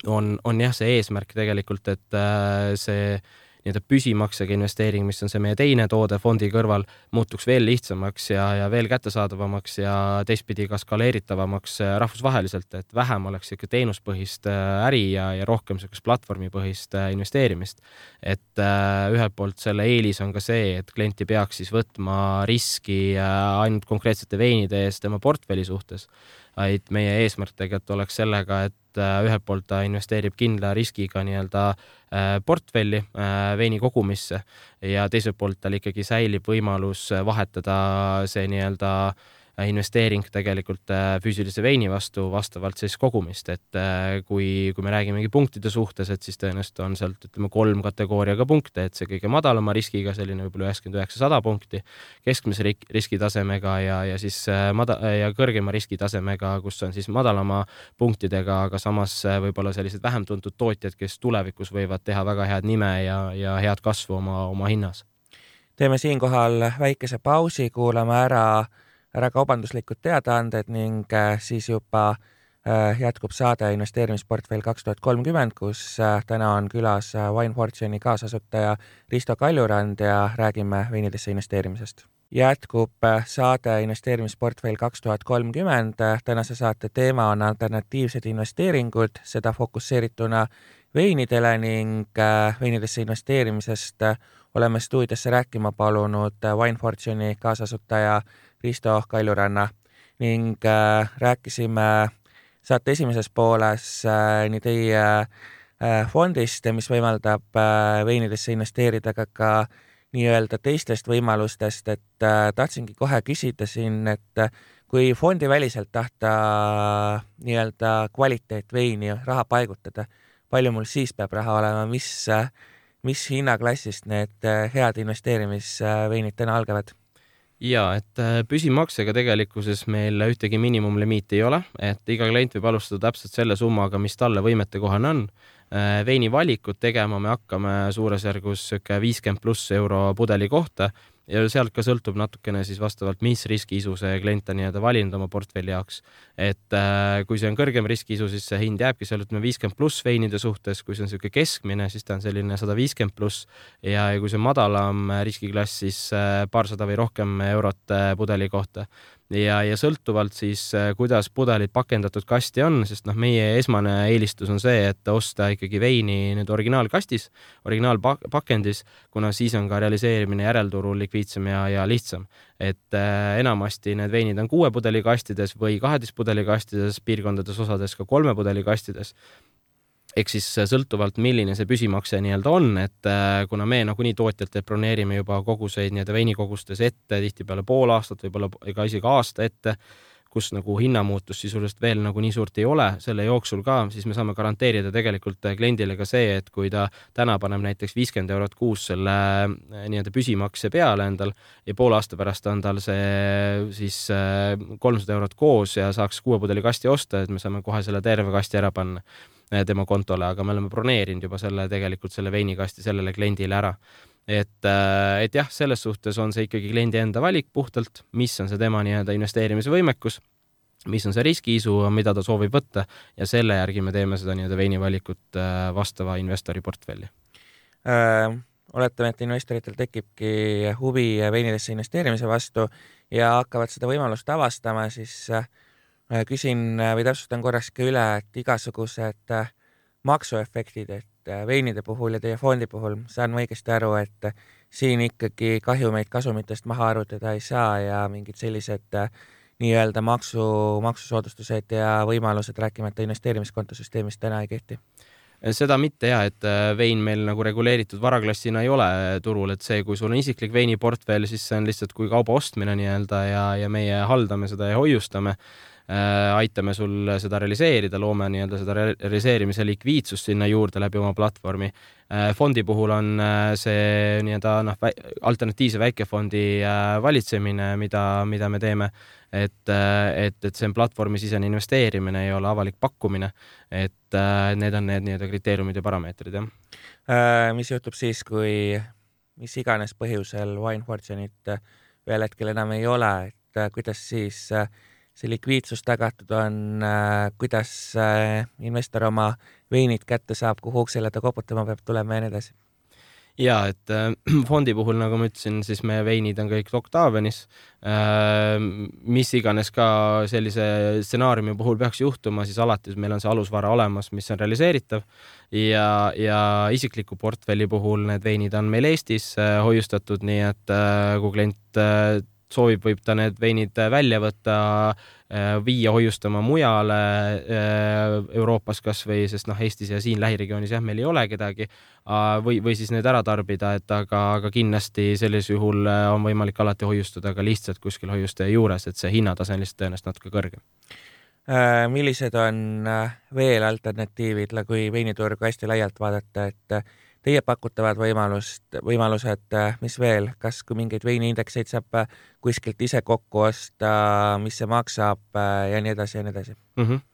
on, on jah, see eesmärk tegelikult, et äh, see nii-öelda püsimaksega investeering, mis on see meie teine toode fondi kõrval, muutuks veel lihtsamaks ja, ja veel kättesaadavamaks ja teistpidi ka skaleeritavamaks äh, rahvusvaheliselt, et vähem oleks niisugune teenuspõhist äh, äri ja, ja rohkem niisugust platvormipõhist äh, investeerimist. et äh, ühelt poolt selle eelis on ka see, et klient ei peaks siis võtma riski ainult konkreetsete veinide eest tema portfelli suhtes, vaid meie eesmärk tegelikult oleks sellega, et Äh, ühelt poolt ta investeerib kindla riskiga nii-öelda äh, portfelli äh, veini kogumisse ja teiselt poolt tal ikkagi säilib võimalus vahetada see nii-öelda äh, investeering tegelikult äh, füüsilise veini vastu vastavalt siis kogumist, et äh, kui, kui me räägimegi punktide suhtes, et siis tõenäoliselt on sealt ütleme kolm kategooriaga punkte, et see kõige madalama riskiga selline võib-olla üheksakümmend üheksa, sada punkti, keskmise riskitasemega ja, ja siis äh, mada- ja kõrgema riskitasemega, kus on siis madalama punktidega, aga samas võib-olla sellised vähem tuntud tootjad, kes tulevikus võivad teha väga head nime ja, ja head kasvu oma, oma hinnas. teeme siinkohal väikese pausi, kuulame ära ära kaubanduslikud teadaanded ning äh, siis juba äh, jätkub saade investeerimisportfell kaks tuhat kolmkümmend, kus äh, täna on külas Wine Fortune'i kaasasutaja Risto Kaljurand ja räägime veinidesse investeerimisest. jätkub saade investeerimisportfell kaks tuhat kolmkümmend. tänase saate teema on alternatiivsed investeeringud, seda fokusseerituna veinidele ning veinidesse investeerimisest oleme stuudiosse rääkima palunud Wine Fortune'i kaasasutaja Risto Kaljuranna ning äh, rääkisime saate esimeses pooles äh, nii teie äh, fondist, mis võimaldab veinidesse investeerida, aga ka nii-öelda teistest võimalustest, et tahtsingi kohe küsida siin, et kui fondiväliselt tahta nii-öelda kvaliteetveini raha paigutada, palju mul siis peab raha olema, mis, mis hinnaklassist need head investeerimisveinid täna algavad? Ja et äh, püsimaksega tegelikkuses meil ühtegi miinimumlimiiti ei ole, et iga klient võib alustada täpselt selle summaga, mis talle võimetekohane on. Äh, veini valikut tegema me hakkame suurusjärgus sihuke viiskümmend pluss euro pudeli kohta ja sealt ka sõltub natukene siis vastavalt, mis riskiisu see klient on nii-öelda valinud oma portfelli jaoks. et äh, kui see on kõrgem riskiisu, siis see hind jääbki seal ütleme viiskümmend pluss veinide suhtes, kui see on niisugune keskmine, siis ta on selline sada viiskümmend pluss ja, ja kui see on madalam riskiklass, siis äh, paarsada või rohkem eurot äh, pudeli kohta ja, ja sõltuvalt siis, äh, kuidas pudelid pakendatud kasti on, sest noh, meie esmane eelistus on see, et osta ikkagi veini nüüd originaalkastis, originaalpakendis, kuna siis on ka realiseerimine järelturul likviidsem ja, ja lihtsam. et äh, enamasti need veinid on kuue pudeli kastides või kaheteist pudeli kastides, piirkondades osades ka kolme pudeli kastides ehk siis äh, sõltuvalt, milline see püsimakse nii-öelda on, et äh, kuna me nagunii tootjatelt broneerime juba koguseid nii-öelda veinikogustes ette, tihtipeale pool aastat, võib-olla ega isegi aasta ette, kus nagu hinnamuutust sisuliselt veel nagu nii suurt ei ole selle jooksul ka, siis me saame garanteerida tegelikult äh, kliendile ka see, et kui ta täna paneb näiteks viiskümmend eurot kuus selle nii-öelda püsimakse peale endal ja poole aasta pärast on tal see siis kolmsada eurot koos ja saaks kuue pudeli kasti osta, et me saame kohe selle terve kasti ära panna tema kontole, aga me oleme broneerinud juba selle tegelikult selle veinikasti sellele kliendile ära et, et jah, selles suhtes on see ikkagi kliendi enda valik puhtalt, mis on see tema nii-öelda investeerimise võimekus, mis on see riskiisu, mida ta soovib võtta ja selle järgi me teeme seda nii-öelda veinivalikut vastava investori portfelli äh,. oletame, et investoritel tekibki huvi veinidesse investeerimise vastu ja hakkavad seda võimalust avastama, siis äh, küsin või täpsustan korraks ka üle, et igasugused äh, maksuefektid, et äh, veinide puhul ja teie fondi puhul saan ma õigesti aru, et siin ikkagi kahjumeid kasumitest maha arvutada ei saa ja mingid sellised nii-öelda maksu, maksusoodustused ja võimalused, rääkimata investeerimiskontosüsteemist, täna ei kehti seda mitte ja, et äh, vein meil nagu reguleeritud varaklassina ei ole turul, et see, kui sul on isiklik veiniportfell, siis see on lihtsalt kui kauba ostmine nii-öelda ja, ja meie haldame seda ja hoiustame äh,. Aitame sul seda realiseerida, loome nii-öelda seda realiseerimise likviidsust sinna juurde läbi oma platvormi äh,. fondi puhul on äh, see nii-öelda noh, alternatiivse väikefondi äh, valitsemine, mida, mida me teeme et, äh, et, et see on platvormisisene investeerimine, ei ole avalik pakkumine. et äh, need on need nii-öelda kriteeriumid ja parameetrid, jah. Äh, mis juhtub siis, kui mis iganes põhjusel Wine Fortune'it ühel hetkel enam ei ole, et kuidas siis see likviidsus tagatud on, kuidas investor oma veinid kätte saab, kuhu uksele ta koputama peab tulema ja nii edasi ja et äh, fondi puhul, nagu ma ütlesin, siis meie veinid on kõik Octavianis äh,. mis iganes ka sellise stsenaariumi puhul peaks juhtuma, siis alati meil on see alusvara olemas, mis on realiseeritav ja, ja isikliku portfelli puhul need veinid on meil Eestis äh, hoiustatud, nii et äh, kui klient äh, soovib, võib ta need veinid välja võtta, äh, viia hoiustama mujale äh, Euroopas kasvõi, sest noh, Eestis ja siin lähiregioonis jah, meil ei ole kedagi või, või siis need ära tarbida, et aga, aga kindlasti sellisel juhul äh, on võimalik alati hoiustada ka lihtsalt kuskil hoiustaja juures, et see hinnatase on lihtsalt tõenäoliselt natuke kõrgem. Millised on veel alternatiivid, kui veiniturgu hästi laialt vaadata, et teie pakutavad võimalust, võimalused, mis veel, kas kui mingeid veiniindekseid saab kuskilt ise kokku osta, mis see maksab ja nii edasi ja nii edasi mm? -hmm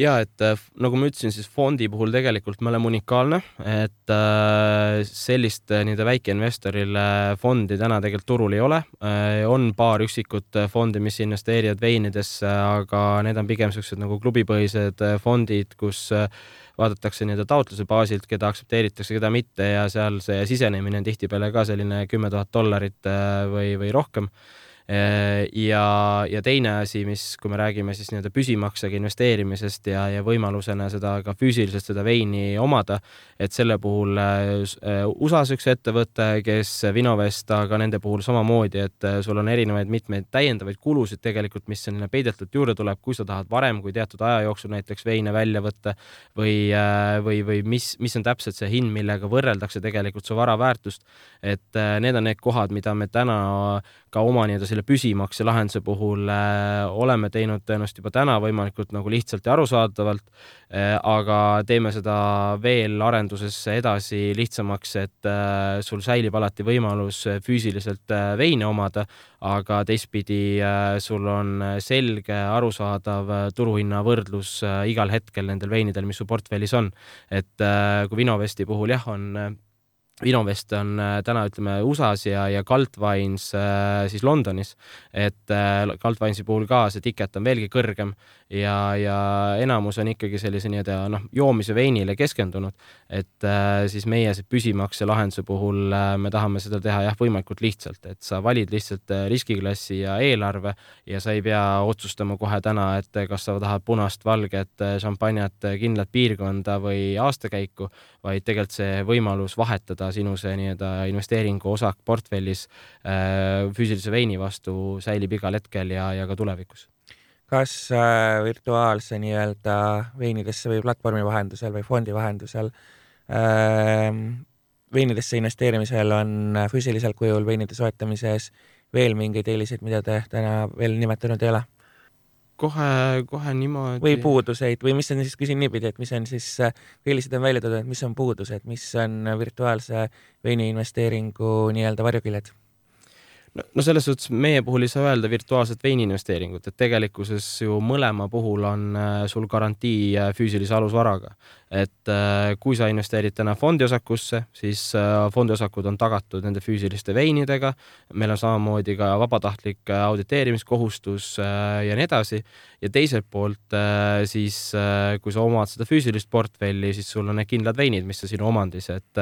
ja et nagu ma ütlesin, siis fondi puhul tegelikult me oleme unikaalne, et äh, sellist äh, nii-öelda väikeinvestorile fondi täna tegelikult turul ei ole. Äh, on paar üksikut fondi, mis investeerivad veinidesse, aga need on pigem siuksed nagu klubipõhised fondid, kus vaadatakse nii-öelda taotluse baasilt, keda aktsepteeritakse, keda mitte ja seal see sisenemine on tihtipeale ka selline kümme tuhat dollarit äh, või, või rohkem ja, ja teine asi, mis, kui me räägime siis nii-öelda püsimaksega investeerimisest ja, ja võimalusena seda ka füüsiliselt seda veini omada, et selle puhul äh, USA-s üks ettevõte, kes Vinovest, aga nende puhul samamoodi, et äh, sul on erinevaid mitmeid täiendavaid kulusid tegelikult, mis sinna peidetult juurde tuleb, kui sa tahad varem kui teatud aja jooksul näiteks veine välja võtta või, või, või mis, mis on täpselt see hind, millega võrreldakse tegelikult su vara väärtust. et need on need kohad, mida me täna ka oma nii-öelda selle püsimakse lahenduse puhul äh, oleme teinud tõenäoliselt juba täna võimalikult nagu lihtsalt ja arusaadavalt äh,, aga teeme seda veel arendusesse edasi lihtsamaks, et äh, sul säilib alati võimalus füüsiliselt veine omada, aga teistpidi sul on selge, arusaadav turuhinna võrdlus igal hetkel nendel veinidel, mis su portfellis on. et kui Vinovesti puhul jah, on Vinovest on äh, täna ütleme USA-s ja, ja Cult Wines äh, siis Londonis, et äh, Cult Winesi puhul ka see tiket on veelgi kõrgem ja, ja enamus on ikkagi sellise nii-öelda noh, joomise veinile keskendunud, et siis meie see püsimakse lahenduse puhul me tahame seda teha jah, võimalikult lihtsalt, et sa valid lihtsalt riskiklassi ja eelarve ja sa ei pea otsustama kohe täna, et kas sa tahad punast, valget, šampanjat, kindlat piirkonda või aastakäiku, vaid tegelikult see võimalus vahetada sinu see nii-öelda investeeringu osak portfellis äh, füüsilise veini vastu säilib igal hetkel ja, ja ka tulevikus kas äh, virtuaalse nii-öelda veinidesse või platvormi vahendusel või fondi vahendusel äh, veinidesse investeerimisel on füüsilisel kujul veinide soetamises veel mingeid eeliseid, mida te täna veel nimetanud ei ole? Kohe, kohe niimoodi. või puuduseid või mis on siis, küsin niipidi, et mis on siis, millised on välja toodud, mis on puudused, mis on virtuaalse veini investeeringu nii-öelda varjuküljed? no, no selles suhtes meie puhul ei saa öelda virtuaalset veini investeeringut, et tegelikkuses ju mõlema puhul on äh, sul garantii äh, füüsilise alusvaraga. Et äh, kui sa investeerid täna fondiosakusse, siis fondiosakud on tagatud nende füüsiliste veinidega. meil on samamoodi ka vabatahtlik auditeerimiskohustus ja nii edasi. ja teiselt poolt siis, kui sa omad seda füüsilist portfelli, siis sul on need kindlad veinid, mis on sinu omandis, et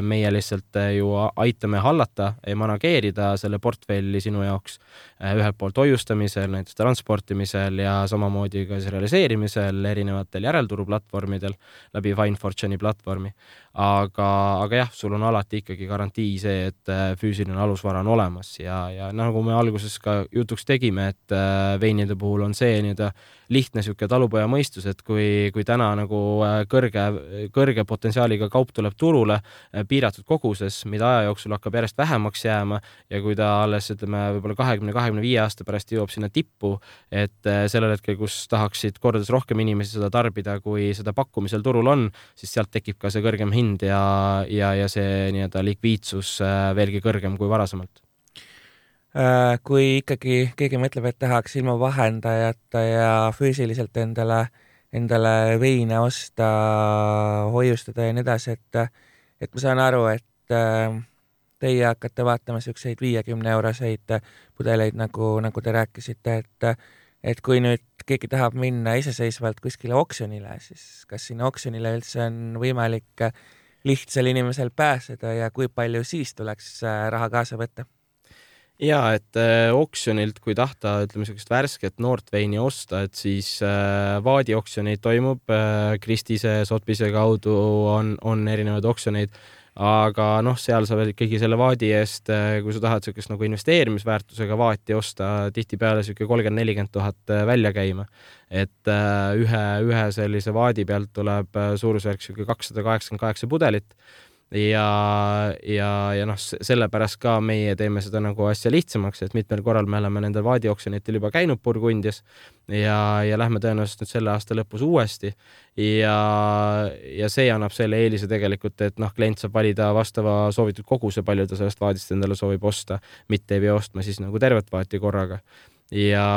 meie lihtsalt ju aitame hallata ja manageerida selle portfelli sinu jaoks äh, ühelt poolt hoiustamisel, näiteks transportimisel ja samamoodi ka siis realiseerimisel erinevatel järelturuplatvormidel läbi FindFortune'i platvormi. aga, aga jah, sul on alati ikkagi garantii see, et äh, füüsiline alusvara on olemas ja, ja nagu me alguses ka jutuks tegime, et äh, veinide puhul on see nii-öelda lihtne niisugune talupoja mõistus, et kui, kui täna nagu kõrge, kõrge potentsiaaliga kaup tuleb turule piiratud koguses, mida aja jooksul hakkab järjest vähemaks jääma ja kui ta alles ütleme, võib-olla kahekümne, kahekümne viie aasta pärast jõuab sinna tippu, et äh, sellel hetkel, kus tahaksid kordades rohkem inimesi seda tarbida, kui seda pakkumisel turul on, siis sealt tekib ka see kõrgem hind ja, ja, ja see nii-öelda likviidsus äh, veelgi kõrgem kui varasemalt. äh, kui ikkagi keegi mõtleb, et tahaks ilma vahendajata ja füüsiliselt endale, endale veine osta, hoiustada ja nii edasi, et, et ma saan aru, et teie hakkate vaatama niisuguseid viiekümne euroseid pudeleid, nagu, nagu te rääkisite, et et kui nüüd keegi tahab minna iseseisvalt kuskile oksjonile, siis kas sinna oksjonile üldse on võimalik lihtsal inimesel pääseda ja kui palju siis tuleks äh, raha kaasa võtta? Ja et äh, oksjonilt, kui tahta, ütleme niisugust värsket noort veini osta, et siis äh, Vaadi oksjoneid toimub äh,, Kristise, Sotbise kaudu on, on erinevaid oksjoneid aga noh, seal sa veel ikkagi selle vaadi eest, eh, kui sa tahad niisugust nagu investeerimisväärtusega vaati osta, tihtipeale niisugune kolmkümmend, nelikümmend tuhat eh, välja käima. et eh, ühe, ühe sellise vaadi pealt tuleb suurusjärk niisugune kakssada kaheksakümmend kaheksa pudelit ja, ja, ja noh, sellepärast ka meie teeme seda nagu asja lihtsamaks, et mitmel korral me oleme nendel vaadioksjonitel juba käinud Burgundias ja, ja lähme tõenäoliselt nüüd selle aasta lõpus uuesti. Ja, ja see annab selle eelise tegelikult, et noh, klient saab valida vastava soovitud koguse, palju ta sellest vaadist endale soovib osta, mitte ei pea ostma siis nagu tervet vaati korraga ja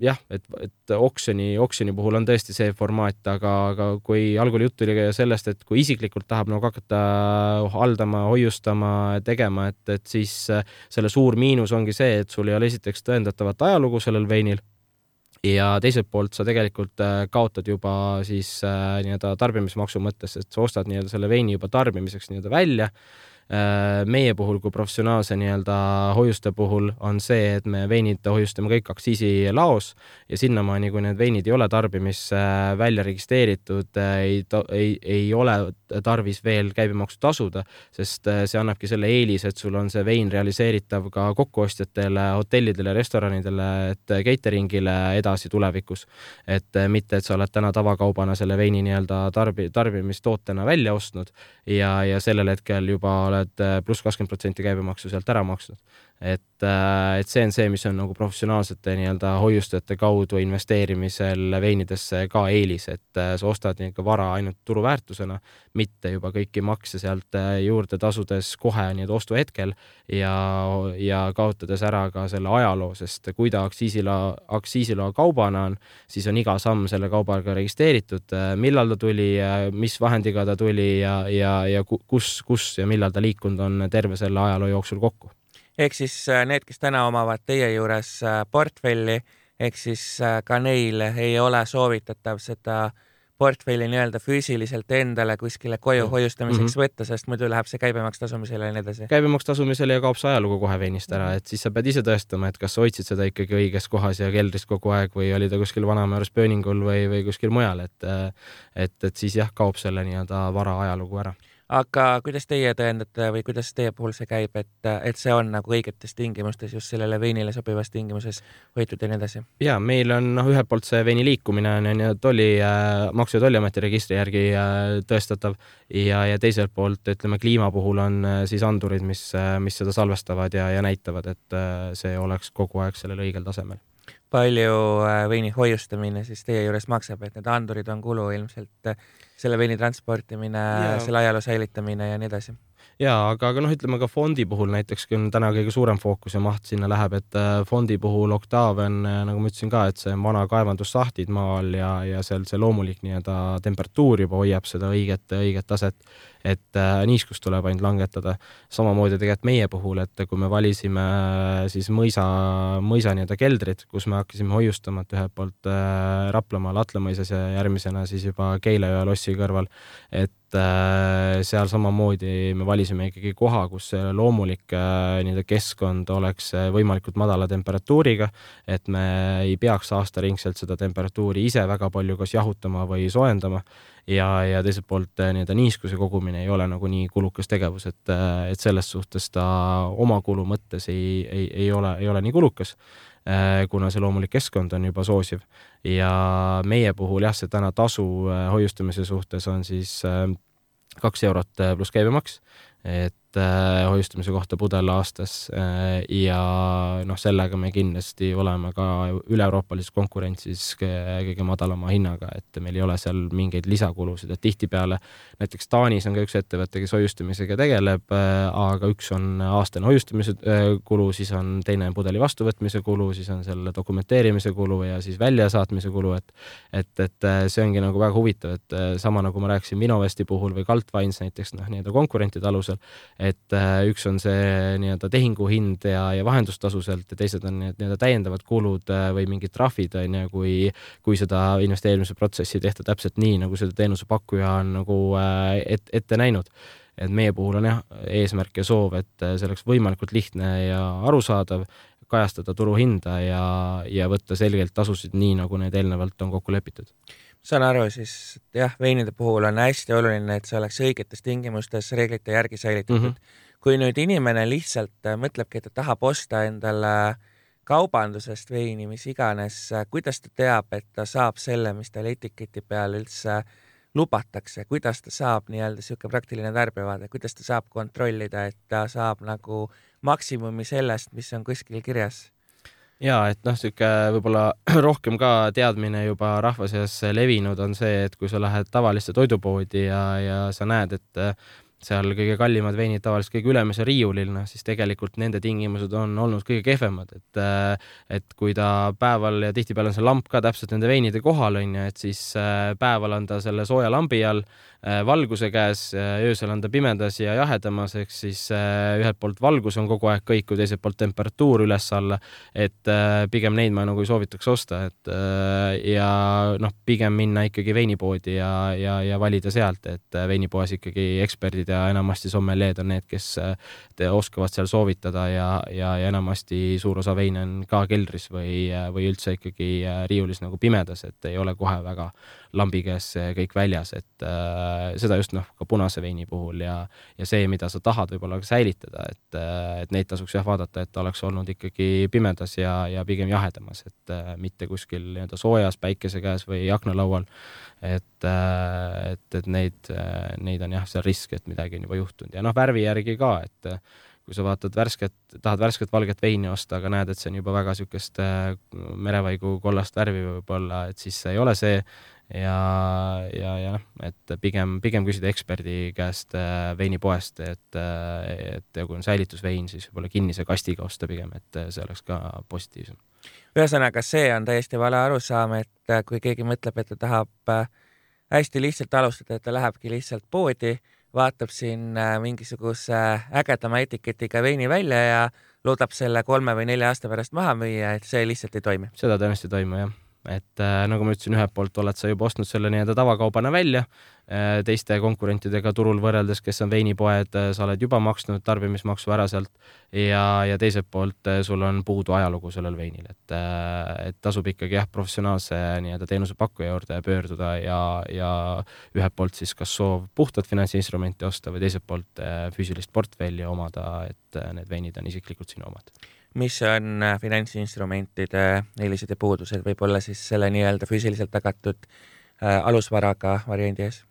jah, et, et oksjoni, oksjoni puhul on tõesti see formaat, aga, aga kui algul juttu oli sellest, et kui isiklikult tahab nagu hakata haldama, hoiustama, tegema, et, et siis äh, selle suur miinus ongi see, et sul ei ole esiteks tõendatavat ajalugu sellel veinil ja teiselt poolt sa tegelikult äh, kaotad juba siis äh, nii-öelda tarbimismaksu mõttes, et sa ostad nii-öelda selle veini juba tarbimiseks nii-öelda välja meie puhul kui professionaalse nii-öelda hoiuste puhul on see, et me veinid hoiustame kõik aktsiisilaos ja sinnamaani, kui need veinid ei ole tarbimisse välja registreeritud, ei, ei, ei ole tarvis veel käibemaksu tasuda, sest äh, see annabki selle eelise, et sul on see vein realiseeritav ka kokkuostjatele, hotellidele, restoranidele, et catering'ile edasi tulevikus. et äh, mitte, et sa oled täna tavakaubana selle veini nii-öelda tarbi, tarbimistootena välja ostnud ja, ja sellel hetkel juba oled oled äh, pluss kakskümmend protsenti käibemaksu sealt ära maksnud. Et, äh, et see on see, mis on nagu professionaalsete nii-öelda hoiustajate kaudu investeerimisel veinidesse ka eelis, et äh, sa ostad nii-öelda vara ainult turuväärtusena, mitte juba kõiki makse sealt juurde tasudes kohe nii-öelda ostuhetkel ja, ja kaotades ära ka selle ajaloo, sest kui ta aktsiisiloa, aktsiisiloa kaubana on, siis on iga samm selle kaubaga registreeritud, millal ta tuli, mis vahendiga ta tuli ja, ja, ja kus, kus ja millal ta liikunud on terve selle ajaloo jooksul kokku. Ehk siis äh, need, kes täna omavad teie juures äh, portfelli, ehk siis äh, ka neil ei ole soovitatav seda portfelli nii-öelda füüsiliselt endale kuskile koju mm. hoiustamiseks mm -hmm. võtta, sest muidu läheb see käibemaks tasumisele ja nii edasi. käibemaks tasumisele ja kaob see ajalugu kohe veinist ära, et siis sa pead ise tõestama, et kas sa hoidsid seda ikkagi õiges kohas ja keldris kogu aeg või oli ta kuskil Vanamäeres pööningul või, või kuskil mujal, et et, et siis jah, kaob selle nii-öelda vara ajalugu ära aga kuidas teie tõendate või kuidas teie puhul see käib, et, et see on nagu õigetes tingimustes, just sellele veinile sobivas tingimuses hoitud ja nii edasi? ja meil on noh, ühelt poolt see veini liikumine on ju tolli äh,, Maksu- ja Tolliameti registri järgi äh, tõestatav ja, ja teiselt poolt ütleme kliima puhul on äh, siis andurid, mis äh,, mis seda salvestavad ja, ja näitavad, et äh, see oleks kogu aeg sellel õigel tasemel palju äh, veini hoiustamine siis teie juures maksab, et need andurid on kulu ilmselt äh, selle veini transportimine, selle ajaloo säilitamine ja nii edasi jaa, aga, aga noh, ütleme ka fondi puhul näiteks, kui on täna kõige suurem fookus ja maht sinna läheb, et äh, fondi puhul Octave on, äh, nagu ma ütlesin ka, et see on vana kaevandussahtid maal ja, ja seal see loomulik nii-öelda temperatuur juba hoiab seda õiget, õiget taset et äh, niiskust tuleb ainult langetada. samamoodi tegelikult meie puhul, et kui me valisime äh, siis mõisa, mõisa nii-öelda keldrit, kus me hakkasime hoiustama, et ühelt poolt äh, Raplamaal Atlamõisas ja järgmisena siis juba Keila jõe lossi kõrval, et äh, seal samamoodi me valisime ikkagi koha, kus loomulik äh, nii-öelda keskkond oleks äh, võimalikult madala temperatuuriga, et me ei peaks aastaringselt seda temperatuuri ise väga palju kas jahutama või soojendama. Ja, ja teiselt poolt äh, nii-öelda niiskuse kogumine ei ole nagu nii kulukas tegevus, et, äh, et selles suhtes ta oma kulu mõttes ei, ei, ei ole, ei ole nii kulukas kuna see loomulik keskkond on juba soosiv. Ja meie puhul jah, see täna tasu hoiustamise suhtes on siis kaks eurot pluss käibemaks, et Äh, hoiustamise kohta pudel aastas äh, ja noh, sellega me kindlasti oleme ka üle-euroopalises konkurentsis kõige madalama hinnaga, et meil ei ole seal mingeid lisakulusid, et tihtipeale näiteks Taanis on ka üks ettevõte, kes hoiustamisega tegeleb, äh, aga üks on aastane hoiustamise kulu, siis on teine pudeli vastuvõtmise kulu, siis on selle dokumenteerimise kulu ja siis väljasaatmise kulu, et et, et see ongi nagu väga huvitav, et sama nagu ma rääkisin Vinovesti puhul või Galtvines näiteks noh, nii-öelda konkurentide alusel, et äh, üks on see nii-öelda tehinguhind ja, ja vahendustasu sealt ja teised on need nii-öelda täiendavad kulud äh, või mingid trahvid on ju, kui, kui seda investeerimise protsessi ei tehta täpselt nii, nagu seda teenusepakkuja on nagu äh, et, ette näinud. Et meie puhul on jah, eesmärk ja soov, et see oleks võimalikult lihtne ja arusaadav, kajastada turuhinda ja, ja võtta selgelt tasusid nii, nagu need eelnevalt on kokku lepitud saan aru, siis jah, veinide puhul on hästi oluline, et see oleks õigetes tingimustes reeglite järgi säilitatud mm. -hmm. kui nüüd inimene lihtsalt äh, mõtlebki, et ta tahab osta endale kaubandusest veini, mis iganes, äh, kuidas ta teab, et ta saab selle, mis tal etiketi peal üldse lubatakse, kuidas ta saab nii-öelda sihuke praktiline tarbijavaade, kuidas ta saab kontrollida, et ta saab nagu maksimumi sellest, mis on kuskil kirjas ja et noh, sihuke võib-olla rohkem ka teadmine juba rahva seas levinud on see, et kui sa lähed tavalisse toidupoodi ja, ja sa näed, et seal kõige kallimad veinid tavaliselt kõige ülemisel riiulil, noh siis tegelikult nende tingimused on olnud kõige kehvemad, et et kui ta päeval ja tihtipeale on see lamp ka täpselt nende veinide kohal on ju, et siis päeval on ta selle sooja lambi all Äh, valguse käes, äh, öösel on ta pimedas ja jahedamas, ehk siis äh, ühelt poolt valgus on kogu aeg kõikuv, teiselt poolt temperatuur üles-alla, et pigem neid ma nagu ei soovitaks osta, et ja noh, pigem minna ikkagi veinipoodi ja, ja, ja valida sealt, et veinipoes ikkagi eksperdid ja enamasti sommeljeed on need, kes oskavad seal soovitada ja, ja, ja enamasti suur osa veine on ka keldris või, või üldse ikkagi riiulis nagu pimedas, et ei ole kohe väga lambi käes kõik väljas, et äh, seda just noh, ka punase veini puhul ja, ja see, mida sa tahad võib-olla ka säilitada, et, äh, et neid tasuks jah vaadata, et ta oleks olnud ikkagi pimedas ja, ja pigem jahedamas, et äh, mitte kuskil nii-öelda soojas päikese käes või aknalaual. äh,, et, et neid äh,, neid on jah, seal risk, et midagi on juba juhtunud ja noh, värvi järgi ka, et kui sa vaatad värsket, tahad värsket valget veini osta, aga näed, et see on juba väga niisugust äh, merevaigu kollast värvi võib-olla, et siis see ei ole see ja, ja, ja noh, et pigem, pigem küsida eksperdi käest äh, veinipoest, et, äh, et kui on säilitusvein, siis võib-olla kinnise kastiga osta pigem, et see oleks ka positiivsem. Ühesõnaga, see on täiesti vale arusaam, et äh, kui keegi mõtleb, et ta tahab hästi lihtsalt alustada, et ta lähebki lihtsalt poodi, vaatab siin mingisuguse ägedama etiketiga veini välja ja loodab selle kolme või nelja aasta pärast maha müüa, et see lihtsalt ei toimi. seda tõenäoliselt ei toimu, jah et äh, nagu ma ütlesin, ühelt poolt oled sa juba ostnud selle nii-öelda tavakaubana välja äh, teiste konkurentidega turul võrreldes, kes on veinipoed äh,, sa oled juba maksnud tarbimismaksu ära sealt ja, ja teiselt poolt äh, sul on puudu ajalugu sellel veinil, et äh,, et tasub ikkagi jah, professionaalse nii-öelda teenusepakkuja juurde pöörduda ja, ja ühelt poolt siis kas soov puhtat finantsinstrumenti osta või teiselt poolt äh, füüsilist portfelli omada, et äh, need veinid on isiklikult sinu omad mis on äh, finantsinstrumentide eelised ja puudused, võib-olla siis selle nii-öelda füüsiliselt tagatud äh, alusvaraga variandi ees?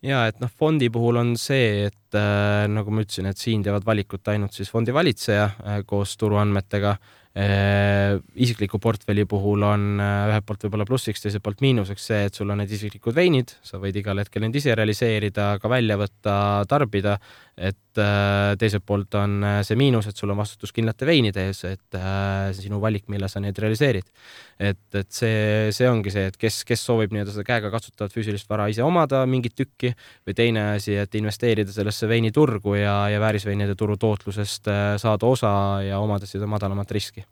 ja et noh, fondi puhul on see, et äh, nagu ma ütlesin, et siin teevad valikut ainult siis fondi valitseja äh, koos turuandmetega. Isikliku portfelli puhul on ühelt poolt võib-olla plussiks, teiselt poolt miinuseks see, et sul on need isiklikud veinid, sa võid igal hetkel neid ise realiseerida, ka välja võtta, tarbida, et teiselt poolt on see miinus, et sul on vastutus kindlate veinide ees, et see sinu valik, millal sa neid realiseerid. et, et see, see ongi see, et kes, kes soovib nii-öelda seda käega katsutavat füüsilist vara ise omada, mingit tükki, või teine asi, et investeerida sellesse veiniturgu ja, ja väärisveinide turu tootlusest saada osa ja omada seda madalamat riski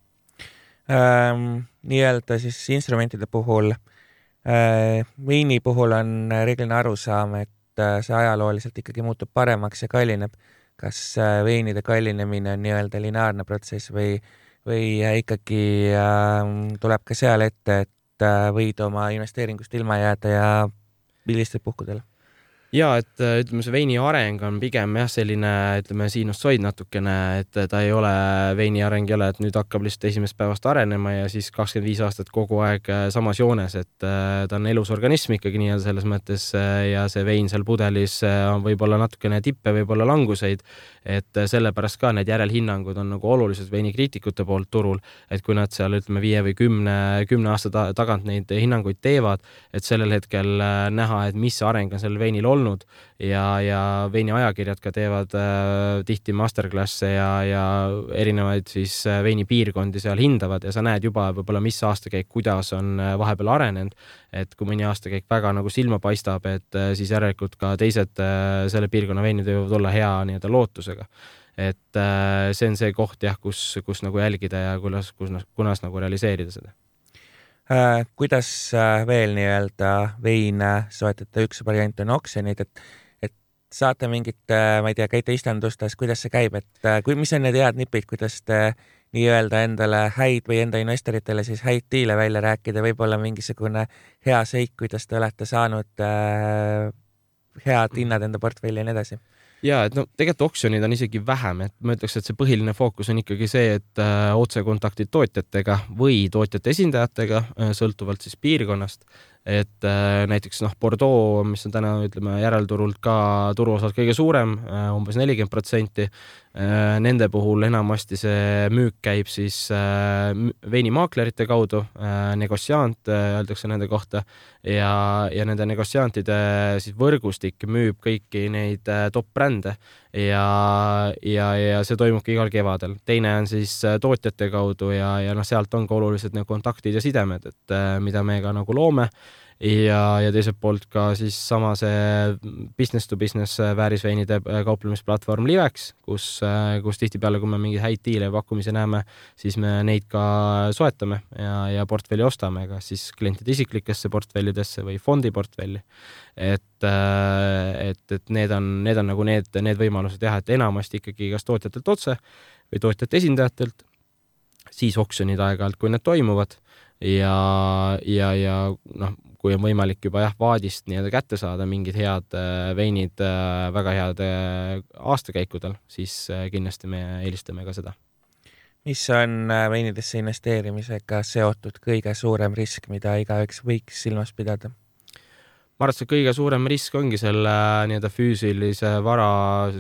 ähm,? nii-öelda siis instrumentide puhul äh,, veini puhul on reeglina arusaam, et äh, see ajalooliselt ikkagi muutub paremaks ja kallineb. kas äh, veinide kallinemine on nii-öelda lineaarne protsess või, või äh, ikkagi äh, tuleb ka seal ette, et äh, võid oma investeeringust ilma jääda ja millistel puhkudel? Ja et äh, ütleme, see veini areng on pigem jah, selline ütleme sinusoid natukene, et ta ei ole, veini areng ei ole, et nüüd hakkab lihtsalt esimesest päevast arenema ja siis kakskümmend viis aastat kogu aeg äh, samas joones, et äh, ta on elus organism ikkagi nii-öelda selles mõttes ja see vein seal pudelis on võib-olla natukene tippe, võib-olla languseid, et sellepärast ka need järelhinnangud on nagu olulised veinikriitikute poolt turul, et kui nad seal ütleme viie või kümne, kümne aasta tagant neid hinnanguid teevad, et sellel hetkel näha, et mis areng on sellel veinil olnud olnud. Ja, ja veini ajakirjad ka teevad äh, tihti masterclass'e ja, ja erinevaid siis äh, veinipiirkondi seal hindavad ja sa näed juba võib-olla, mis aastakäik, kuidas on äh, vahepeal arenenud. et kui mõni aastakäik väga nagu silma paistab, et äh, siis järelikult ka teised äh, selle piirkonna veinid võivad olla hea nii-öelda lootusega. Et äh, see on see koht jah, kus, kus nagu jälgida ja kuidas, kus, kunas nagu realiseerida seda kuidas äh, veel nii-öelda veine soetada, üks variant on oksjonid, et, et saate mingit, äh, ma ei tea, käite istandustes, kuidas see käib, et kui, mis on need head nipid, kuidas te nii-öelda endale häid või enda investoritele siis häid diile välja rääkida, võib-olla mingisugune hea seik, kuidas te olete saanud äh, head hinnad enda portfelli ja nii edasi ja et no tegelikult oksjonid on isegi vähem, et ma ütleks, et see põhiline fookus on ikkagi see, et äh, otsekontaktid tootjatega või tootjate esindajatega äh,, sõltuvalt siis piirkonnast et äh, näiteks noh, Bordeaux, mis on täna ütleme järelturult ka turuosalt kõige suurem äh,, umbes nelikümmend protsenti. Nende puhul enamasti see müük käib siis äh, veinimaaklerite kaudu äh,, negotsiant äh, öeldakse nende kohta. Ja, ja nende negotsiantide siis võrgustik müüb kõiki neid äh, top brände ja, ja, ja see toimubki igal kevadel. teine on siis äh, tootjate kaudu ja, ja noh, sealt on ka olulised need kontaktid ja sidemed, et äh, mida me ka nagu loome ja, ja teiselt poolt ka siis sama see business to business väärisveinide äh, kauplemisplatvorm Livex, kus, äh, kus tihtipeale, kui me mingeid häid diile ja pakkumisi näeme, siis me neid ka soetame ja, ja portfelli ostame, kas siis klientide isiklikesse portfellidesse või fondi portfelli. et, äh, et, et need on, need on nagu need, need võimalused jah, et enamasti ikkagi kas tootjatelt otse või tootjate esindajatelt, siis oksjonid aeg-ajalt, kui need toimuvad ja, ja, ja noh, kui on võimalik juba jah, vaadist nii-öelda kätte saada mingid head äh, veinid äh, väga heade aastakäikudel, siis äh, kindlasti me eelistame ka seda. mis on veinidesse investeerimisega seotud kõige suurem risk, mida igaüks võiks silmas pidada? Ma arvan, et see kõige suurem risk ongi selle nii-öelda füüsilise vara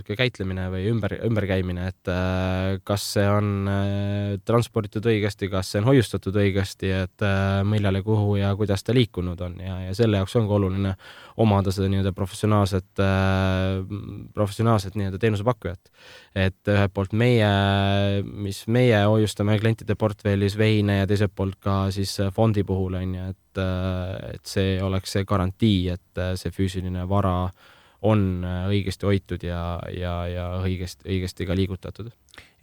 käitlemine või ümber, ümberkäimine, et äh, kas see on äh, transporditud õigesti, kas see on hoiustatud õigesti, et äh, millal ja kuhu ja kuidas ta liikunud on. Ja, ja selle jaoks ongi oluline omada seda nii-öelda professionaalset, professionaalset nii-öelda teenusepakkujat. et ühelt poolt meie, mis meie hoiustame klientide portfellis veine ja teiselt poolt ka siis fondi puhul on ju, et äh, et see oleks see garantii, et äh, see füüsiline vara on äh, õigesti hoitud ja, ja, ja õigesti, õigesti ka liigutatud.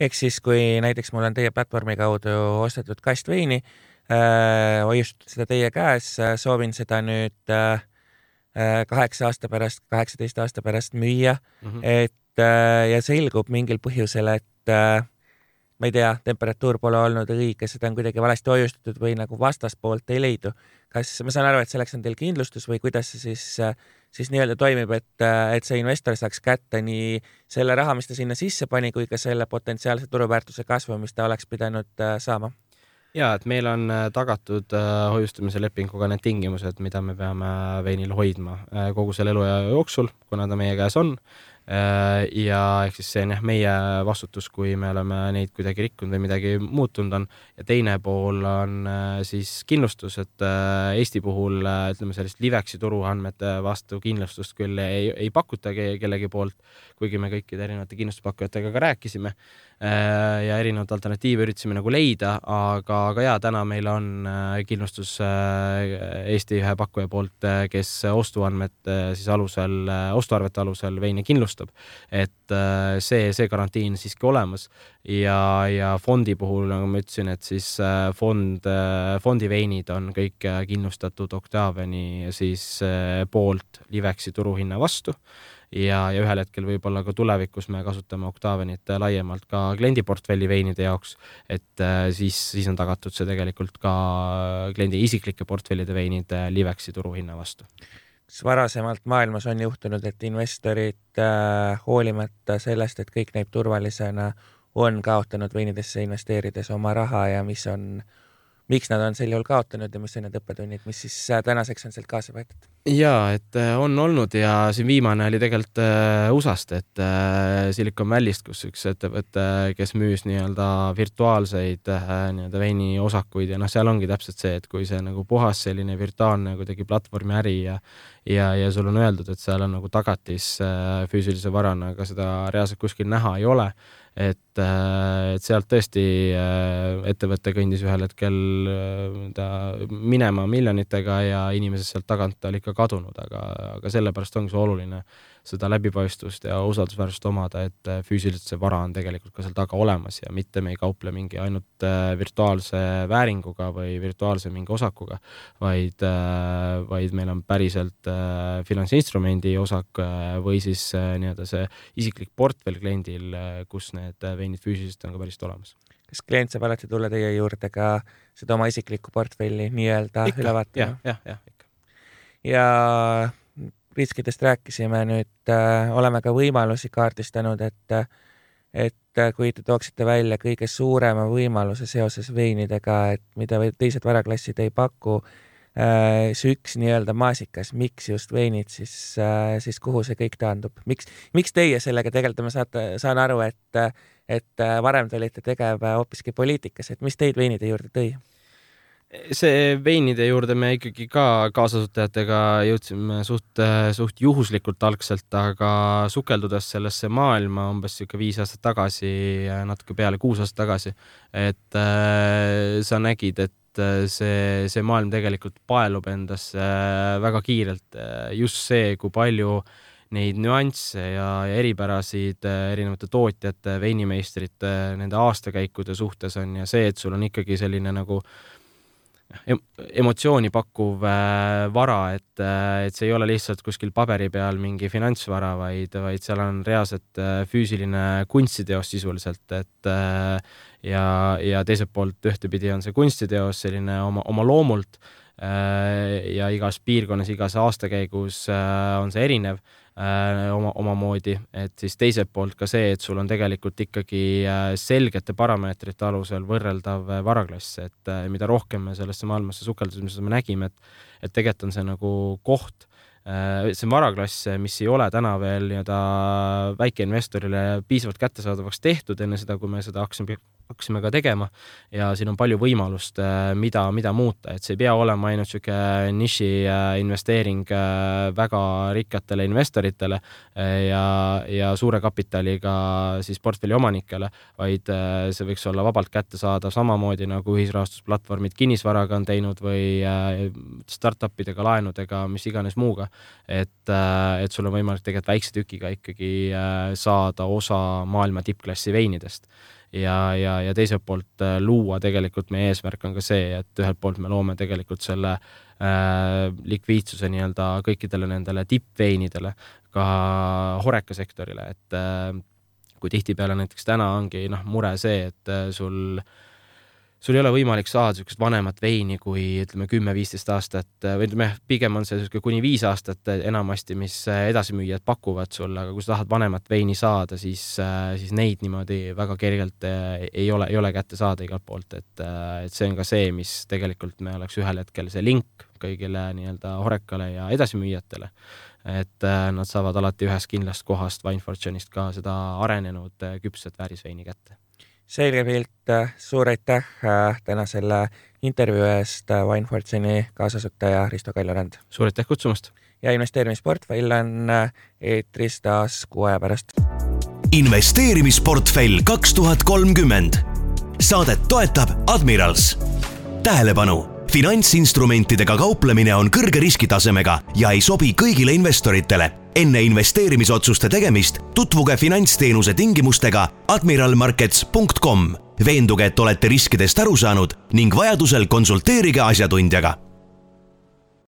ehk siis, kui näiteks mul on teie platvormi kaudu ostetud kast veini äh,, hoiustatud seda teie käes, soovin seda nüüd äh, kaheksa aasta pärast, kaheksateist aasta pärast müüa mm, -hmm. et äh, ja selgub mingil põhjusel, et äh, ma ei tea, temperatuur pole olnud õige, seda on kuidagi valesti hoiustatud või nagu vastaspoolt ei leidu. kas, ma saan aru, et selleks on teil kindlustus või kuidas see siis, siis nii-öelda toimib, et, et see investor saaks kätte nii selle raha, mis ta sinna sisse pani, kui ka selle potentsiaalse turuväärtuse kasvu, mis ta oleks pidanud äh, saama? Ja et meil on äh, tagatud äh, hoiustamise lepinguga need tingimused, mida me peame veinil hoidma kogu selle eluea jooksul, kuna ta meie käes on ja ehk siis see on jah, meie vastutus, kui me oleme neid kuidagi rikkunud või midagi muutunud on. ja teine pool on siis kindlustus, et Eesti puhul ütleme sellist Liveksi turuandmete vastu kindlustust küll ei, ei pakuta kellegi poolt, kuigi me kõikide erinevate kindlustuspakkujatega ka rääkisime Äh, ja erinevaid alternatiive üritasime nagu leida, aga, aga jaa, täna meil on äh, kindlustus äh, Eesti ühe pakkuja poolt, kes ostuandmete siis alusel, ostuarvete alusel veine kindlustab. et see, see garantii on siiski olemas ja, ja fondi puhul, nagu ma ütlesin, et siis fond, fondiveinid on kõik kindlustatud Octaviani siis poolt Liveksi turuhinna vastu ja, ja ühel hetkel võib-olla ka tulevikus me kasutame Octavianit laiemalt ka kliendiportfelli veinide jaoks, et äh, siis, siis on tagatud see tegelikult ka kliendi isiklike portfellide veinide Liveksi turuhinna vastu. Kas varasemalt maailmas on juhtunud, et investorid äh, hoolimata sellest, et kõik näib turvalisena, on kaotanud veinidesse investeerides oma raha ja mis on äh, miks nad on sel juhul kaotanud ja mis on need õppetunnid, mis siis äh, tänaseks on sealt kaasa võetud? ja et äh, on olnud ja siin viimane oli tegelikult äh, USA-st, et Silicon Valley'st, kus üks ettevõte, kes müüs nii-öelda virtuaalseid nii-öelda veiniosakuid ja noh, seal ongi täpselt see, et kui see nagu puhas selline virtuaalne kuidagi platvormi äri ja ja, ja sul on öeldud, et seal on nagu tagatis füüsilise varana, aga seda reaalselt kuskil näha ei ole et, äh, et sealt tõesti äh, ettevõte kõndis ühel hetkel äh, ta minema miljonitega ja inimesed sealt tagant oli ikka kadunud, aga, aga sellepärast ongi see oluline seda läbipaistvust ja usaldusväärsust omada, et äh, füüsiliselt see vara on tegelikult ka seal taga olemas ja mitte me ei kauple mingi ainult äh, virtuaalse vääringuga või virtuaalse mingi osakuga, vaid, äh, vaid meil on päriselt finantsinstrumendi osak või siis nii-öelda see isiklik portfell kliendil, kus need veinid füüsiliselt on ka päriselt olemas kas klient saab alati tulla teie juurde ka seda oma isiklikku portfelli nii-öelda üle vaatama? jah, jah, jah, ikka. ja riskidest rääkisime, nüüd äh, oleme ka võimalusi kaardistanud, et et kui te tooksite välja kõige suurema võimaluse seoses veinidega, et mida teised varaklassid ei paku äh,, see üks nii-öelda maasikas, miks just veinid, siis äh,, siis kuhu see kõik taandub, miks, miks teie sellega tegelete, ma saate, saan aru, et, et varem te olite tegev hoopiski poliitikas, et mis teid veinide juurde tõi? See veinide juurde me ikkagi ka kaasasutajatega jõudsime suht, suht juhuslikult algselt, aga sukeldudes sellesse maailma umbes sihuke viis aastat tagasi, natuke peale kuus aastat tagasi, et äh, sa nägid, et äh, see, see maailm tegelikult paelub endasse äh, väga kiirelt. just see, kui palju neid nüansse ja, ja eripärasid äh, erinevate tootjate, veinimeistrite, nende aastakäikude suhtes on ja see, et sul on ikkagi selline nagu äh, emotsiooni pakkuv äh, vara, et, äh, et see ei ole lihtsalt kuskil paberi peal mingi finantsvara, vaid, vaid seal on reaalselt äh, füüsiline kunstiteos sisuliselt, et ja, ja teiselt poolt ühtepidi on see kunstiteos selline oma, oma loomult ja igas piirkonnas, igas aastakäigus on see erinev oma, omamoodi, et siis teiselt poolt ka see, et sul on tegelikult ikkagi äh, selgete parameetrite alusel võrreldav äh, varaklass, et äh, mida rohkem me sellesse maailmasse sukeldusime, seda me nägime, et, et tegelikult on see nagu koht äh,, see on varaklass, mis ei ole täna veel nii-öelda väikeinvestorile piisavalt kättesaadavaks tehtud enne seda, kui me seda hakkasime hakkasime ka tegema ja siin on palju võimalust, äh, mida, mida muuta, et see ei pea olema ainult niisugune niši äh, investeering äh, väga rikkatele investoritele ja, ja suure kapitaliga siis portfelli omanikele, vaid see võiks olla vabalt kättesaadav samamoodi nagu ühisrahastusplatvormid kinnisvaraga on teinud või startupidega, laenudega, mis iganes muuga. Et, et sul on võimalik tegelikult väikse tükiga ikkagi saada osa maailma tippklassi veinidest. Ja, ja, ja teiselt poolt äh, luua tegelikult meie eesmärk on ka see, et ühelt poolt me loome tegelikult selle äh, likviidsuse nii-öelda kõikidele nendele tippveinidele, ka horeka sektorile, et äh, kui tihtipeale näiteks täna ongi noh, mure see, et äh, sul äh, sul ei ole võimalik saada niisugust vanemat veini kui ütleme kümme-viisteist aastat või ütleme, pigem on see niisugune kuni viis aastat enamasti, mis edasimüüjad pakuvad sulle, aga kui sa tahad vanemat veini saada, siis, siis neid niimoodi väga kergelt ei ole, ei ole kätte saada igalt poolt, et, et see on ka see, mis tegelikult me oleks ühel hetkel see link kõigile nii-öelda horekale ja edasimüüjatele et äh, nad saavad alati ühest kindlast kohast Winefortune'ist ka seda arenenud küpset väärisveini kätte. Selge pilt, suur aitäh täna selle intervjuu eest, Winefortune'i kaasasutaja Risto Kaljurand. suur aitäh kutsumast! ja investeerimisportfell on eetris taas kuu aja pärast. investeerimisportfell kaks tuhat kolmkümmend. saadet toetab Admirals. tähelepanu finantsinstrumentidega kauplemine on kõrge riskitasemega ja ei sobi kõigile investoritele. Enne investeerimisotsuste tegemist tutvuge finantsteenuse tingimustega admiralmarkets.com. veenduge, et olete riskidest aru saanud ning vajadusel konsulteerige asjatundjaga